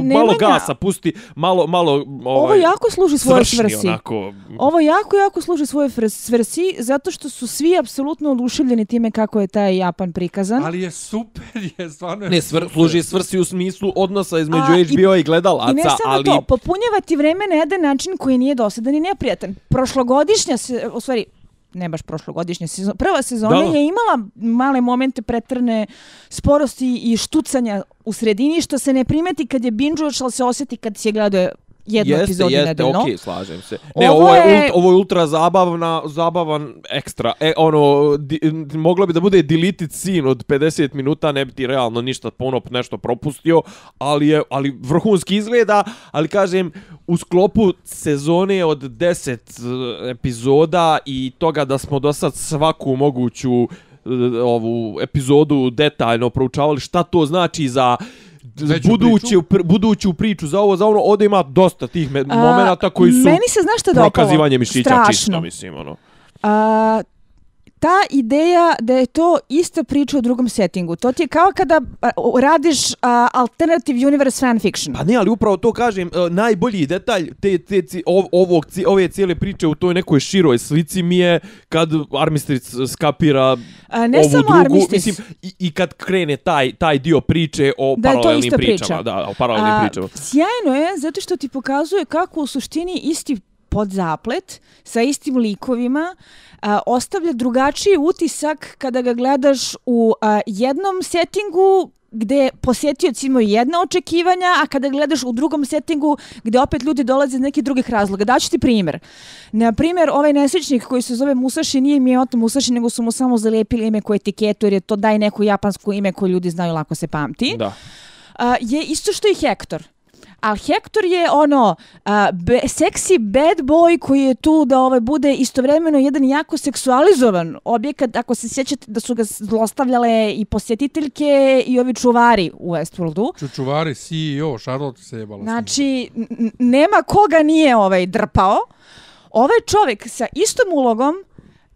malo gasa, pusti, malo, malo, ovaj, Ovo jako služi svojoj svršni svrsi. onako. Ovo jako, jako služi svoje svrsi zato što su svi apsolutno oduševljeni time kako je taj Japan prikazan. Ali je super, je stvarno je Ne, svr, služi svrsi u smislu odnosa između A, i- HBO i, gledalaca, I ne samo ali... to, popunjavati vreme na jedan način koji nije dosadan i neprijatan. Prošlogodišnja se, u stvari, ne baš prošlogodišnja sezona, prva sezona Da, da. je imala male momente pretrne sporosti i štucanja u sredini, što se ne primeti kad je binge-uješ, ali se osjeti kad si je gledao jednu Jeste, epizodu jeste, nedeljno. okej, slažem se. Ne, Ovo ovo, je, je- ovo je ultra zabavna, zabavan ekstra. E, ono, di, moglo bi da bude deleted scene od 50 minuta, ne bi ti realno ništa puno nešto propustio, ali je ali vrhunski izgleda, ali kažem, u sklopu sezone od 10 eh, epizoda i toga da smo do sad svaku moguću eh, ovu epizodu detaljno proučavali šta to znači za buduću, pr, buduću priču za ovo, za ono, ovdje ima dosta tih me, A, momenata koji su Meni se, znaš šta dopalo? prokazivanje mišića Strašno. čisto, mislim, ono. A, ta ideja da je to ista priča u drugom settingu. To ti je kao kada radiš a, alternative universe fanfiction. Pa ne, ali upravo to kažem, e, najbolji detalj te, te, ov, ovog, ove cijele priče u toj nekoj široj slici mi je kad Armistice skapira A, ne ovu samo drugu, mislim, i, i kad krene taj, taj dio priče o Da paralelnim pričama. priča. Da, o paralelnim A, pričama. Sjajno je zato što ti pokazuje kako u suštini isti podzaplet sa istim likovima a, ostavlja drugačiji utisak kada ga gledaš u a, jednom settingu gde posjetioci imaju jedna očekivanja, a kada gledaš u drugom settingu gde opet ljudi dolaze iz nekih drugih razloga. Daću ti primjer. Na primjer, ovaj nesrećnik koji se zove Musashi nije Miyoto Musashi, nego su mu samo zalijepili ime ko etiketu, jer je to daj neko japansko ime koje ljudi znaju lako se pamti Da. a, je isto što i Hector. Ali Hector je ono a, be, seksi bad boy koji je tu da ovaj bude istovremeno jedan jako seksualizovan objekat. Ako se sjećate da su ga zlostavljale i posjetiteljke i ovi čuvari u Westworldu. Čučuvari, CEO, Charlotte se jebala. Znači, nema koga nije ovaj drpao. Ovaj čovjek sa istom ulogom,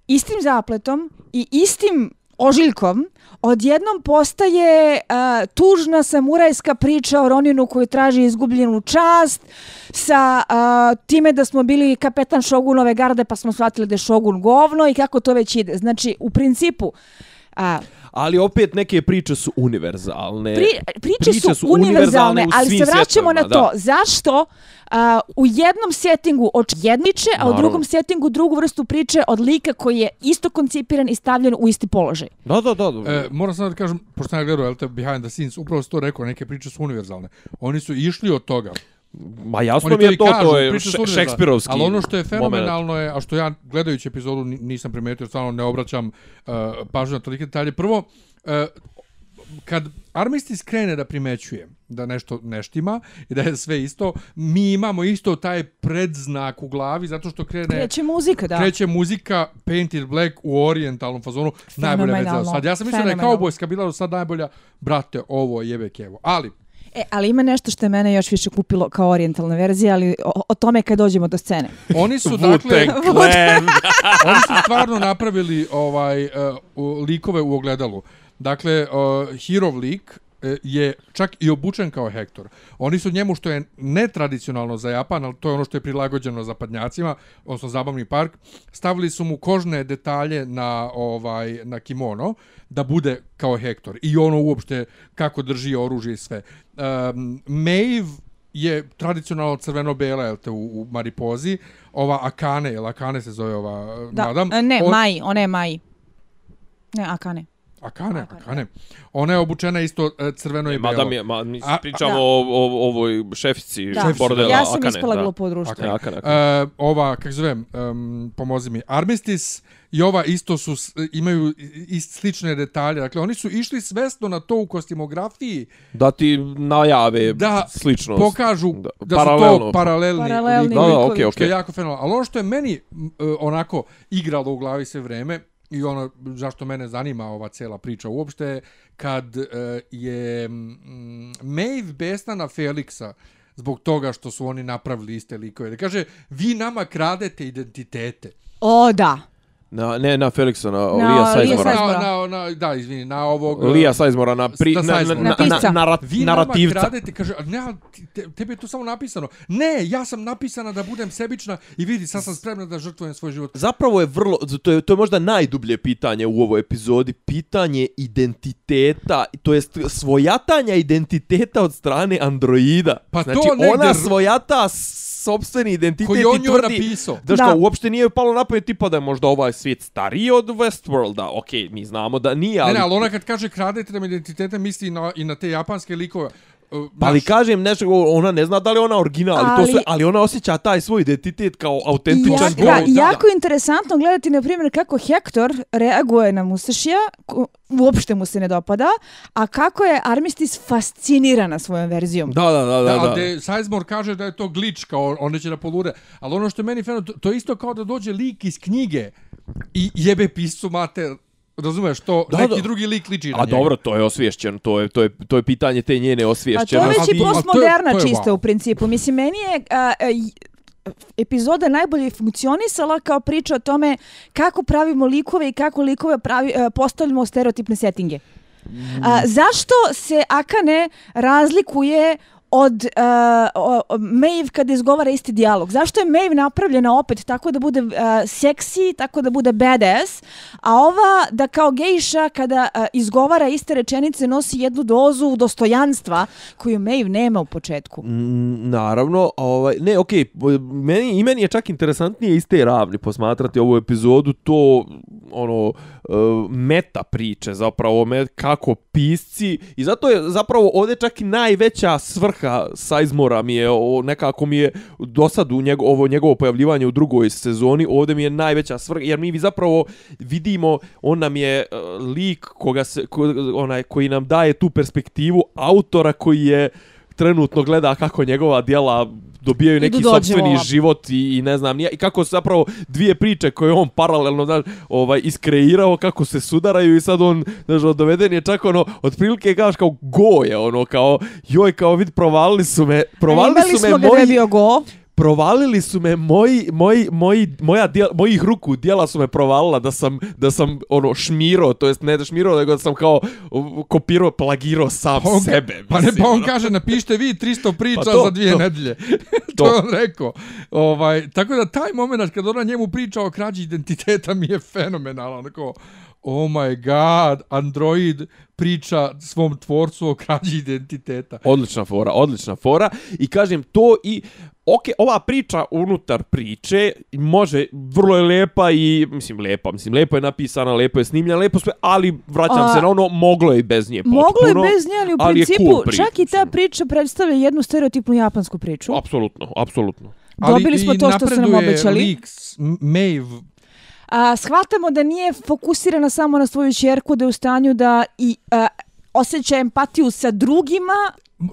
istim zapletom i istim ožiljkom odjednom postaje a, tužna samurajska priča o Roninu koji traži izgubljenu čast sa a, time da smo bili kapetan Shogunove garde pa smo shvatili da je Shogun govno i kako to već ide. Znači, u principu, a, Ali opet neke priče su univerzalne. Pri, priče, su, univerzalne, u ali svim se vraćamo na to. Zašto a, u jednom settingu od jedniče, a u Naravno. drugom settingu drugu vrstu priče od lika koji je isto koncipiran i stavljen u isti položaj. Da, da, da. da. E, moram samo da kažem, pošto sam ja gledao, te, behind the scenes, upravo si to rekao, neke priče su univerzalne. Oni su išli od toga. Ma jasno Oni mi je to, kažu, to je šekspirovski Ali ono što je moment. fenomenalno je, a što ja gledajući epizodu ni- nisam primetio, stvarno ne obraćam uh, pažnju na tolike detalje. Prvo, uh, kad Armistis krene da primećuje da nešto neštima i da je sve isto, mi imamo isto taj predznak u glavi zato što krene Kreće muzika, da. kreće muzika Painted Black u orijentalnom fazonu. Najbolja već za Fenomenalno. sad. Ja sam mislio da je kaubojska bila do sad najbolja. Brate, ovo jebe kevo. Ali, E, ali ima nešto što je mene još više kupilo kao orijentalna verzija, ali o, o tome kad dođemo do scene. oni su dakle... Clan. oni su stvarno napravili ovaj uh, likove u ogledalu. Dakle, uh, Hirov lik e, je čak i obučen kao Hektor. Oni su njemu, što je netradicionalno za Japan, ali to je ono što je prilagođeno zapadnjacima, odnosno zabavni park, stavili su mu kožne detalje na ovaj na kimono da bude kao Hektor. I ono uopšte kako drži oružje i sve. Um, Maeve je tradicionalno crveno-bela, jel te, u, u Maripozi. Ova Akane, jel Akane se zove ova Da, madam? e, ne, On- Mai, ona je Mai. Ne, Akane. Akane, Akane, Akane. Ona je obučena isto e, crveno i belo. Madam je, ma, mi A- pričamo o, o, ovoj šefici Da, bordela ja sam Akane, ispala da. glupo u društvu. Akane. Akane, Akane. E, ova, kako zovem, um, pomozi mi, Armistice i ova isto su, imaju i- i slične detalje. Dakle, oni su išli svesno na to u kostimografiji Da ti najave da sličnost. pokažu da, Da, da su paralelno. to paralelni, Paralelni likovi, Da, da, likovi. okej, što je okej. jako fenomenalno. Ali ono što je meni e, onako igralo u glavi sve vreme i ono zašto mene zanima ova cela priča uopšte kad uh, je mm, Maeve besna na Felixa zbog toga što su oni napravili iste likove. Da kaže, vi nama kradete identitete. O, da. Na, ne, na Felixa, na, Na Lija. Sizemora. Na, na, na, da, izvini, na ovog... Lija Sizemora na, pri, Na na, na, na, Na na, na, Vi narativca. nama kradete, kaže, ne, te, tebi je to samo napisano. Ne, ja sam napisana da budem sebična i vidi, sad sam spremna da žrtvujem svoj život. Zapravo je vrlo, to je, to je možda najdublje pitanje u ovoj epizodi, pitanje identiteta, to jest svojatanja identiteta od strane androida. Pa znači, to negde ona r- svojata sobstveni identitet Koji i on tvrdi... napisao. Da. kao, uopšte nije palo na pamet tipa da je možda ovaj svijet stariji od Westworlda. Okej, mi znamo da nije, ali... Ne, ne, ali ona kad kaže kradete nam identitete, misli i na, i na te japanske likove. Pa ali kažem nešto, ona ne zna da li ona original, ali, to Ali- sve, ali ona osjeća taj svoj identitet kao autentičan ja, boj. da, jako je interesantno gledati, na primjer, kako Hector reaguje na Musašija, uopšte mu se ne dopada, a kako je Armistice fascinirana svojom verzijom. Da, da, da, da. Da, da. de, Sizemore kaže da je to glitch, kao one će da polure. Ali ono što je meni fenomenalno, to, to je isto kao da dođe lik iz knjige i jebe piscu mater. Razumeš, to Da, neki da. drugi lik liči na A njega. dobro, to je osviješćen, to je, to je, to je pitanje te njene A to je osviješćenosti. već i to je- postmoderna to je čista wow. u principu. Mislim, meni je a, a, epizoda najbolje funkcionisala kao priča o tome kako pravimo likove i kako likove pravi, a, postavljamo u stereotipne settinge. A, zašto se Akane razlikuje od uh, Maeve kada izgovara isti dijalog. Zašto je Maeve napravljena opet tako da bude uh, seksi, tako da bude badass, a ova da kao gejša kada uh, izgovara iste rečenice nosi jednu dozu dostojanstva koju Maeve nema u početku. Mm, Naravno, ovaj, ne, okej, okay, meni, i meni je čak interesantnije iz te ravni posmatrati ovu epizodu, to, ono, uh, meta priče, zapravo, me, kako pisci, i zato je zapravo ovdje čak i najveća svrha Sizemora mi je, o, nekako mi je do sad u njego, ovo njegovo pojavljivanje u drugoj sezoni, ovdje mi je najveća svrha, jer mi zapravo vidimo, on nam je uh, lik koga se, ko, onaj, koji nam daje tu perspektivu autora koji je trenutno gleda kako njegova djela dobijaju neki sopstveni život i, i ne znam nije, i kako se zapravo dvije priče koje on paralelno znaš, ovaj iskreirao kako se sudaraju i sad on znaš doveden je čak ono otprilike kažeš kao go je ono kao joj kao vid provalili su me provalili Imali su me smo ga da je moji bio go. Provalili su me moji moji moji moja djela, mojih ruku djela su me provalila da sam da sam ono šmiro to jest ne da šmiro nego da sam kao kopirao plagirao sam Pa on, sebe Pa ne, mislim, pa on ono. kaže, napišite vi 300 priča Pa to, za dvije to. nedelje. to, To. je on rekao. Ovaj, tako da taj moment kad ona njemu priča o krađi identiteta mi je fenomenalan. Onako, oh my god, Android priča svom tvorcu o krađi identiteta. Odlična fora, odlična fora. I kažem to i Ok, ova priča unutar priče može, vrlo je lepa i, mislim, lepa, mislim, lepo je napisana, lepo je snimljena, lepo sve, ali vraćam A, se na ono, moglo je i bez nje potpuno. Moglo je bez nje, ali u ali principu cool priča, čak i ta priča predstavlja jednu stereotipnu japansku priču. Apsolutno, apsolutno. Dobili smo i to što su nam napreduje obećali. lik s- M- Maeve A, shvatamo da nije fokusirana samo na svoju čerku, da je u stanju da i a, osjeća empatiju sa drugima.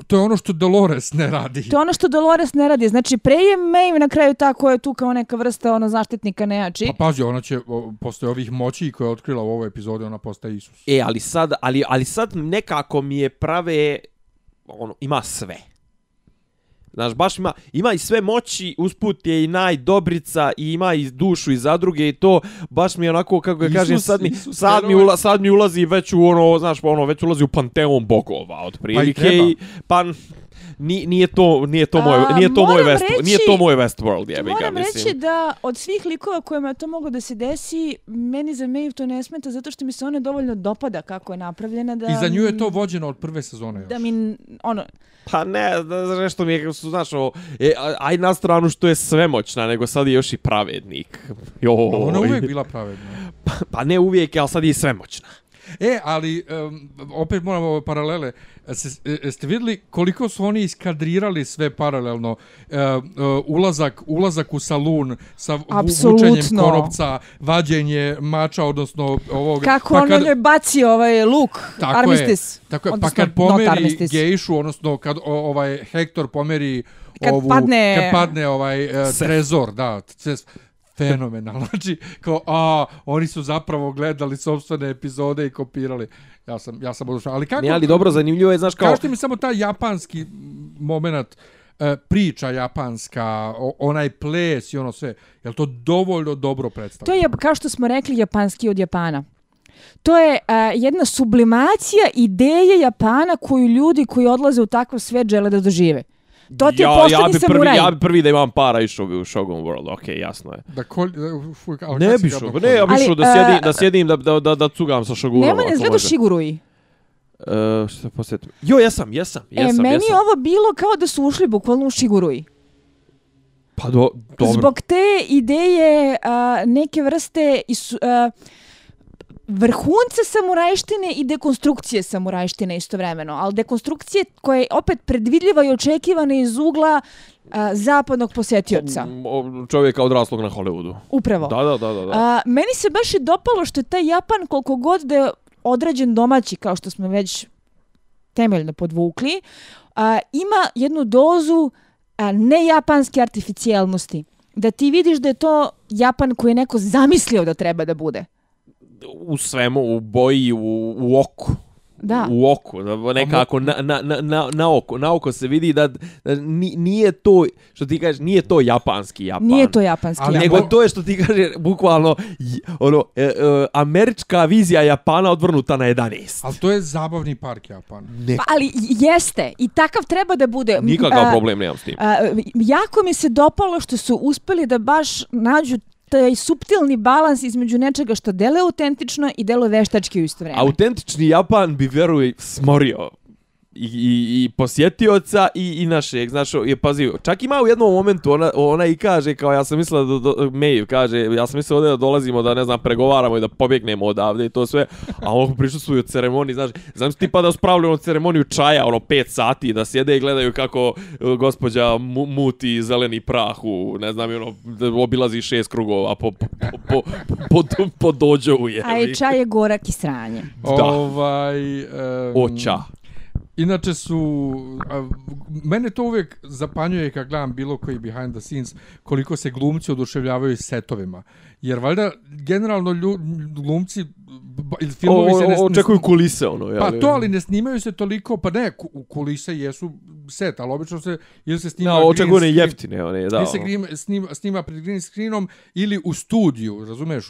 to je ono što Dolores ne radi. To je ono što Dolores ne radi. Znači, pre je Maeve na kraju ta koja je tu kao neka vrsta ono zaštitnika nejači. Pa pazi, ona će, o, posle ovih moći koje je otkrila u ovoj epizodi, ona postaje Isus. E, ali sad, ali, ali sad nekako mi je prave, ono, ima sve. Znaš, baš ima, ima i sve moći, usput je i najdobrica i ima i dušu i zadruge i to baš mi je onako, kako ga Isus- kažem, sad mi, Isus sad, mi ula, sad mi ulazi već u ono, znaš, ono, već ulazi u panteon bogova, otprilike. treba. i, pa, ni, nije to, nije to moj, A, nije to moj moram West, reći- nije to moj Westworld, jebi ga, Moram mislim. reći da od svih likova kojima je to moglo da se desi, meni za Maeve to ne smeta zato što mi se ona dovoljno dopada kako je napravljena. Da I za nju je to vođeno od prve sezone još. Da mi, ono, Pa ne, da, nešto mi je, znaš, ovo, e, a- aj na stranu što je svemoćna, nego sad je još i pravednik. Jo, Ona je uvijek bila pravedna. Pa ne uvijek, ali sad je i svemoćna. E, ali um, opet moramo ove paralele. Se, e, ste vidjeli koliko su oni iskadrirali sve paralelno? E, e, ulazak, ulazak u salun sa Apsolutno. vučenjem konopca, vađenje mača, odnosno ovog... kako pa on kad- baci ovaj luk, Tako armistis. Je, tako je, pa kad pomeri gejšu, odnosno kad o, ovaj Hektor pomeri Kad ovu, padne- kad padne ovaj uh, trezor, da, fenomenalno. Znači, kao, a, oni su zapravo gledali sopstvene epizode i kopirali. Ja sam, ja sam odušao. Ali kako... Ne, ali dobro, zanimljivo je, znaš, kao... Kažete mi samo taj japanski moment, e, priča japanska, o, onaj ples i ono sve, je li to dovoljno dobro To predstavljeno? je, kao što smo rekli, japanski od Japana. To je a, jedna sublimacija ideje Japana koju ljudi koji odlaze u takav svet žele da dožive. To ti je ja, poslednji ja bi prvi, samuraj. ja bi prvi da imam para išao bi u Shogun World, okej, jasno je. Da kolj, da, fuj, ali Ne bi šao, ne, ja bi šao da e, sjedim, da sjedim da, da, da, da cugam sa Shogunom. Nema ne izgledao može. Shigurui. E, što posjetim? Jo, jesam, jesam, jesam, e, meni jesam. je ovo bilo kao da su ušli bukvalno u Shigurui. Pa do, dobro. Zbog te ideje a, neke vrste isu, a, vrhunca samurajštine i dekonstrukcije samurajštine istovremeno, ali dekonstrukcije koja je opet predvidljiva i očekivana iz ugla a, zapadnog posjetioca. Čovjeka odraslog na Hollywoodu. Upravo. Da, da, da, da. da. A, meni se baš i dopalo što je taj Japan koliko god da je određen domaći, kao što smo već temeljno podvukli, a, ima jednu dozu a, nejapanske artificijalnosti. Da ti vidiš da je to Japan koji je neko zamislio da treba da bude. U svemu, u boji, u, u oku. Da. U oku, da nekako na, na, na, na, na oko. Na oko se vidi da, da ni- nije to, što ti kažeš, nije to japanski Japan. Nije to japanski Ali Japan. Nego to je što ti kaže bukvalno ono e, e, američka vizija Japana odvrnuta na 11. Ali to je zabavni park Japan. Ne, Pa, ali jeste. I takav treba da bude. nikakav A, problem nemam s tim. A, jako mi se dopalo što su uspeli da baš nađu taj suptilni balans između nečega što deluje autentično i deluje veštački u isto vreme. Autentični Japan bi veruj smorio i, i, i posjetioca i, i našeg, znaš, je pazi, čak ima u jednom momentu, ona, ona i kaže, kao ja sam mislila da, do, Maeve kaže, ja sam mislila ovdje da dolazimo, da ne znam, pregovaramo i da pobjegnemo odavde i to sve, a on prišli u ceremoniji, znaš, znam ti pa da spravljaju ono ceremoniju čaja, ono, pet sati, da sjede i gledaju kako e, gospođa mu, muti zeleni prah u, ne znam, i ono, obilazi šest krugova po, po, po, po, po, po dođovu, je. A i čaj je gorak i sranje. Da. Ovaj, um, Oća. Inače su, a, mene to uvijek zapanjuje kad gledam bilo koji behind the scenes, koliko se glumci oduševljavaju setovima. Jer valjda generalno lju, glumci ili filmovi O, se ne, o, očekuju kulise, ono, jel? Pa to, ali ne snimaju se toliko, pa ne, ku- kulise jesu set, ali obično se, ili se snima green očekuju one screen- jeftine, one, da. ili se ono. green, snima, snima pred green screenom ili u studiju, razumeš?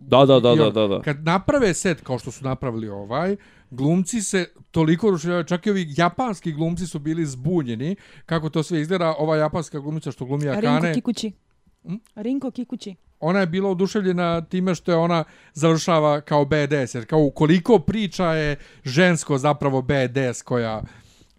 Da, da, da, da, ono, da, da. Kad naprave set kao što su napravili ovaj, glumci se toliko rušavaju, čak i ovi japanski glumci su bili zbunjeni kako to sve izgleda. Ova japanska glumica što glumi Rinko Akane, Kikuchi. Hm? Rinko Kikuchi. Ona je bila oduševljena time što je ona završava kao BDS, jer kao koliko priča je žensko zapravo BDS koja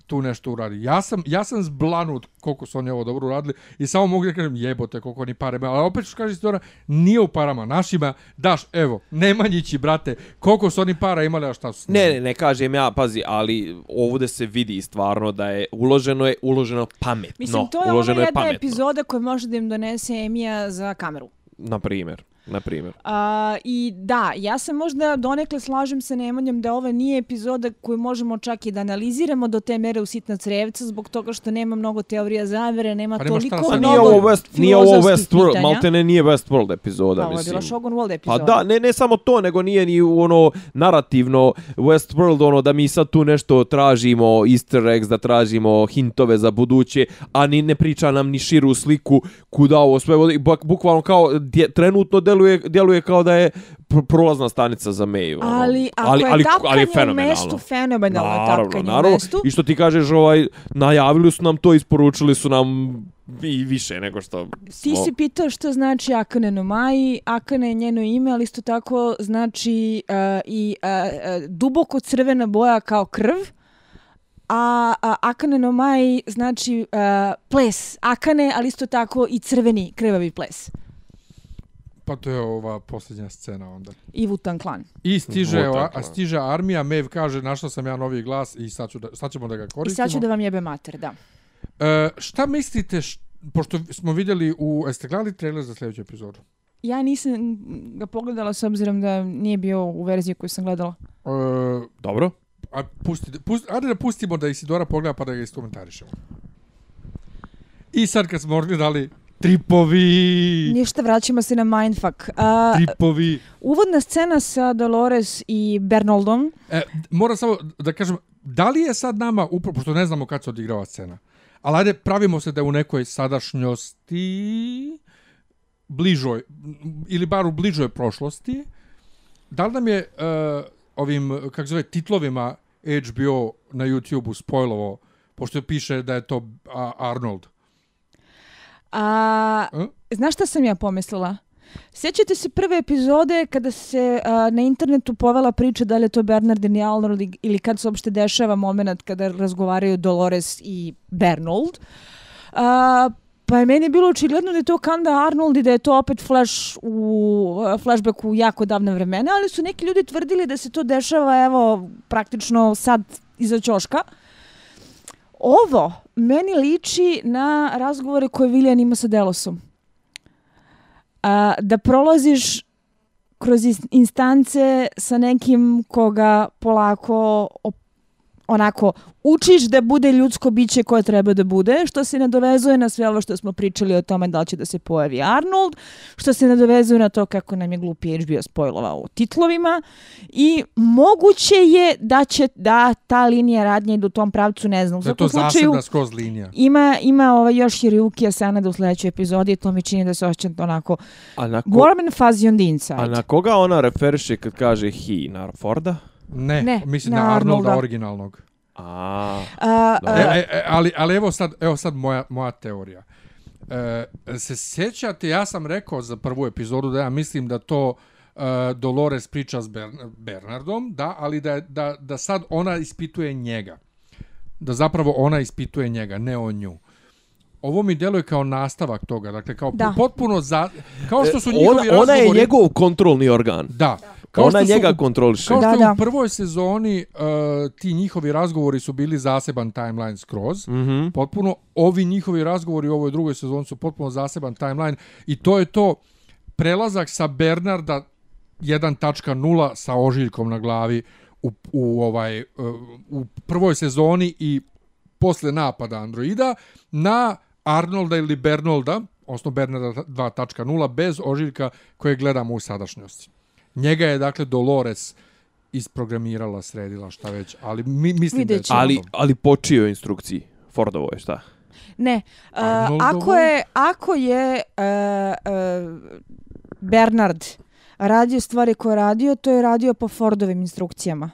tu nešto uradi. Ja sam, ja sam zblanut koliko su oni ovo dobro uradili i samo mogu da kažem jebote koliko oni pare imaju. Ali opet što kaže Stora, nije u parama našima. Daš, evo, Nemanjići, brate, koliko su oni para imali, a šta su? Ne, ne, ne kažem ja, pazi, ali ovdje se vidi stvarno da je uloženo je uloženo pametno. Mislim, to je ona je jedna pametno, epizoda koja može da im donese Emija za kameru. Na primjer na primjer. A, I da, ja se možda donekle slažem sa Nemanjom da ovo nije epizoda koju možemo čak i da analiziramo do te mere u sitna crevca zbog toga što nema mnogo teorija zavere, nema Pa toliko da mnogo nije ovo West, nije ovo Westworld, pitanja. malte ne nije Westworld epizoda, Pa, ovo je mislim. bila Shogun World Pa epizoda. da, ne, ne samo to, nego nije ni ono narativno Westworld, ono da mi sad tu nešto tražimo, easter eggs, da tražimo hintove za buduće, a ni ne priča nam ni širu sliku kuda ovo sve vodi. Buk, bukvalno kao, dje, trenutno deluje, djeluje kao da je pr prolazna stanica za May. Ono. Ali ako je tapkanje u fenomenalno. mestu, fenomenalno je Naravno, tapkanje naravno. u mestu. I što ti kažeš, ovaj, najavili su nam to, isporučili su nam i više nego što... Ti si pitao što znači Akane no Mai. Akane je njeno ime, ali isto tako znači uh, i uh, duboko crvena boja kao krv. A, a Akane no Mai znači uh, ples Akane, ali isto tako i crveni krvavi ples. Pa to je ova posljednja scena onda. I Wu-Tang Clan. I stiže, ova, a stiže armija, Maeve kaže našao sam ja novi glas i sad, ću da, sad ćemo da ga I koristimo. sad ću da vam jebe mater, da. E, šta mislite, š, pošto smo vidjeli u... Jeste gledali trailer za sljedeću epizodu? Ja nisam ga pogledala s obzirom da nije bio u verziji koju sam gledala. E, Dobro. a pusti, pusti, ajde da pustimo da Isidora pogleda pa da ga iskomentarišemo. I sad kad smo gledali tripovi, Ništa, vraćamo se na Mindfuck. A, tripovi. uvodna scena sa Dolores i Bernoldom. E, moram samo da kažem, da li je sad nama, upravo, pošto ne znamo kad se odigrava scena, ali ajde pravimo se da je u nekoj sadašnjosti, bližoj, ili bar u bližoj prošlosti, da li nam je uh, ovim, kako zove, titlovima HBO na YouTube-u spojlovo, pošto piše da je to a, Arnold. A, E? znaš šta sam ja pomislila? Sjećate se prve epizode kada se a, na internetu povela priča da li je to Bernard i Arnold ili kad se uopšte dešava moment kada razgovaraju Dolores i Bernold. A, pa je meni bilo očigledno da je to Kanda Arnold i da je to opet flash u flashback u jako davne vremena, ali su neki ljudi tvrdili da se to dešava evo praktično sad iza ćoška. Ovo meni liči na razgovore koje Viljan ima sa Delosom. A, da prolaziš kroz instance sa nekim koga polako op- onako učiš da bude ljudsko biće koje treba da bude, što se nadovezuje na sve ovo što smo pričali o tome da li će da se pojavi Arnold, što se nadovezuje na to kako nam je glupi HBO spojlovao u titlovima i moguće je da će da ta linija radnje ide u tom pravcu, ne znam, u Da je to zasebna skroz linija. ima, ima ovaj još Hiruki Asanada u sljedećoj epizodi i to mi čini da se osjećam onako A na, ko, warm and fuzzy on the inside. a na koga ona referiše kad kaže he? Na Forda? Ne, Ne, mislim na na, Arnolda, Arnolda. originalnog. A, A, Dobro. a, E, e, ali, ali evo sad, evo sad moja, moja teorija. E, se sjećate, ja sam rekao za prvu epizodu da ja mislim da to e, Dolores priča s Bern- Bernardom, da, ali da, da, da sad ona ispituje njega. Da zapravo ona ispituje njega, ne on nju. Ovo mi djeluje kao nastavak toga, dakle kao Da. potpuno za, kao što su ona, njihovi ona je razgovori- njegov kontrolni organ. Da. Ona što su njega kontroliše. Kao što Da, da. u prvoj sezoni uh, ti njihovi razgovori su bili zaseban timeline skroz, mm. -hmm. potpuno ovi njihovi razgovori u ovoj drugoj sezoni su potpuno zaseban timeline i to je to prelazak sa Bernarda 1.0 sa ožiljkom na glavi u, u ovaj uh, u prvoj sezoni i posle napada androida na Arnolda ili Bernolda, odnosno Bernarda 2.0 bez ožiljka koje gledamo u sadašnjosti. Njega je dakle Dolores isprogramirala, sredila, šta već, ali mi, mislim da je. Ali, ali po čijoj instrukciji? Fordovo je šta? ne, a, Arnoldovo? ako je, ako je a, a, Bernard radio stvari koje je radio, to je radio po Fordovim instrukcijama.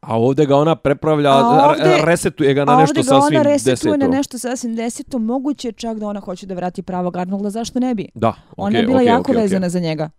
A ovdje ga ona prepravlja, A ovdje- ovdje, resetuje ga na A nešto ovdje ga sasvim ona resetuje deseto. na nešto sasvim deseto, moguće je čak da ona hoće da vrati pravog Arnolda, zašto ne bi? Da, Ona okej, je bila okej, jako okej. vezana za njega.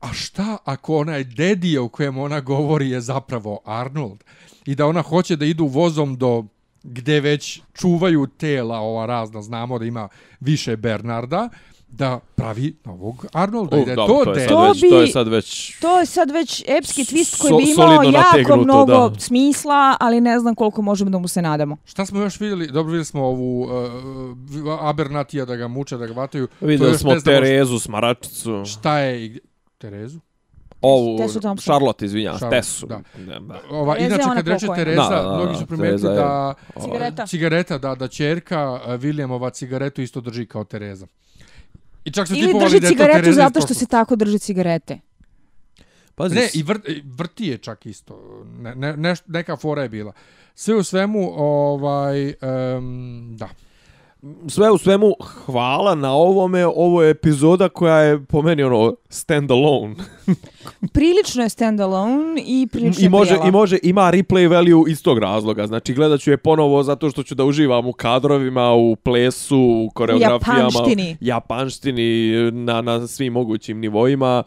A šta ako onaj dedija u kojem ona govori je zapravo Arnold? I da ona hoće da idu vozom do gde već čuvaju tela ova razna, znamo da ima više Bernarda, da pravi novog Arnolda i Uf, da je to, to, je To već, to je bi- sad već... To je sad već epski twist koji So- bi imao jako mnogo da. smisla, ali ne znam koliko možemo da mu se nadamo. Šta smo još vidjeli? Dobro, vidjeli smo ovu uh, Abernatija da ga muče, da ga vataju. Vidjeli smo Terezu, Smaračicu, Šta je? Terezu? ovu, Thompson. Charlotte, izvinjam, Charlotte, Tesu. da. Ova, Tereza inače, kad reče. Tereza, Da, da, da, mnogi su primetili da... Cigareta. Cigareta, da, da čerka uh, Williamova cigaretu isto drži kao Tereza. I čak su Ili drži da cigaretu zato što se tako drži cigarete. Pazi, Ne, i vrt, i vrti je čak isto. Ne, ne, neš, neka fora je bila. Sve u svemu, ovaj, um, da. Sve u svemu, hvala na ovome. Ovo je epizoda koja je po meni ono stand alone. Prilično je standalone i prilično I može, prijela. I može, ima replay value iz tog razloga. Znači, gledat ću je ponovo zato što ću da uživam u kadrovima, u plesu, u koreografijama. japanštini. Japanštini, na, na svim mogućim nivoima.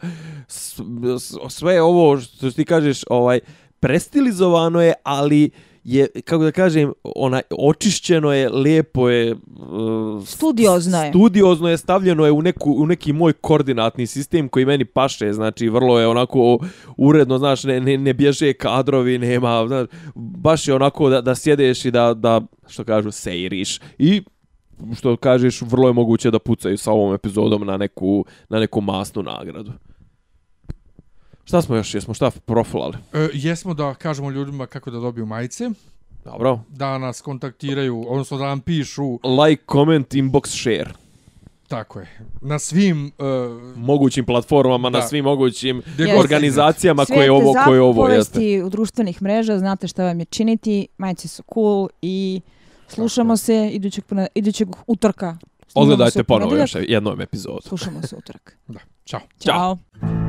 S, s, sve ovo što ti kažeš, ovaj, prestilizovano je, ali je, kako da kažem, ona, očišćeno je, lijepo je, uh, Studiozno je. Studiozno je stavljeno je u, neku, u neki moj koordinatni sistem koji meni paše, znači vrlo je onako uredno, znaš, ne, ne, ne bježe kadrovi, nema, znaš, baš je onako da, da sjedeš i da, da, što kažu, sejriš. I što kažeš, vrlo je moguće da pucaju sa ovom epizodom na neku, na neku masnu nagradu. Šta smo još, jesmo šta profilali? E, jesmo da kažemo ljudima kako da dobiju majice, Dobro. da nas kontaktiraju, odnosno da nam pišu, Like, comment, inbox, share. tako je, na svim... Uh, Mogućim platformama, na Da. svim mogućim Jeste. organizacijama Sve koje ovo, koje ovo jeste. zapovesti u društvenih mreža, znate šta vam je činiti, majice su cool i slušamo se idućeg, idućeg utorka. Odgledajte ponovo još jednom epizodu. Slušamo se utorak. da, čao. Ćao. Ćao.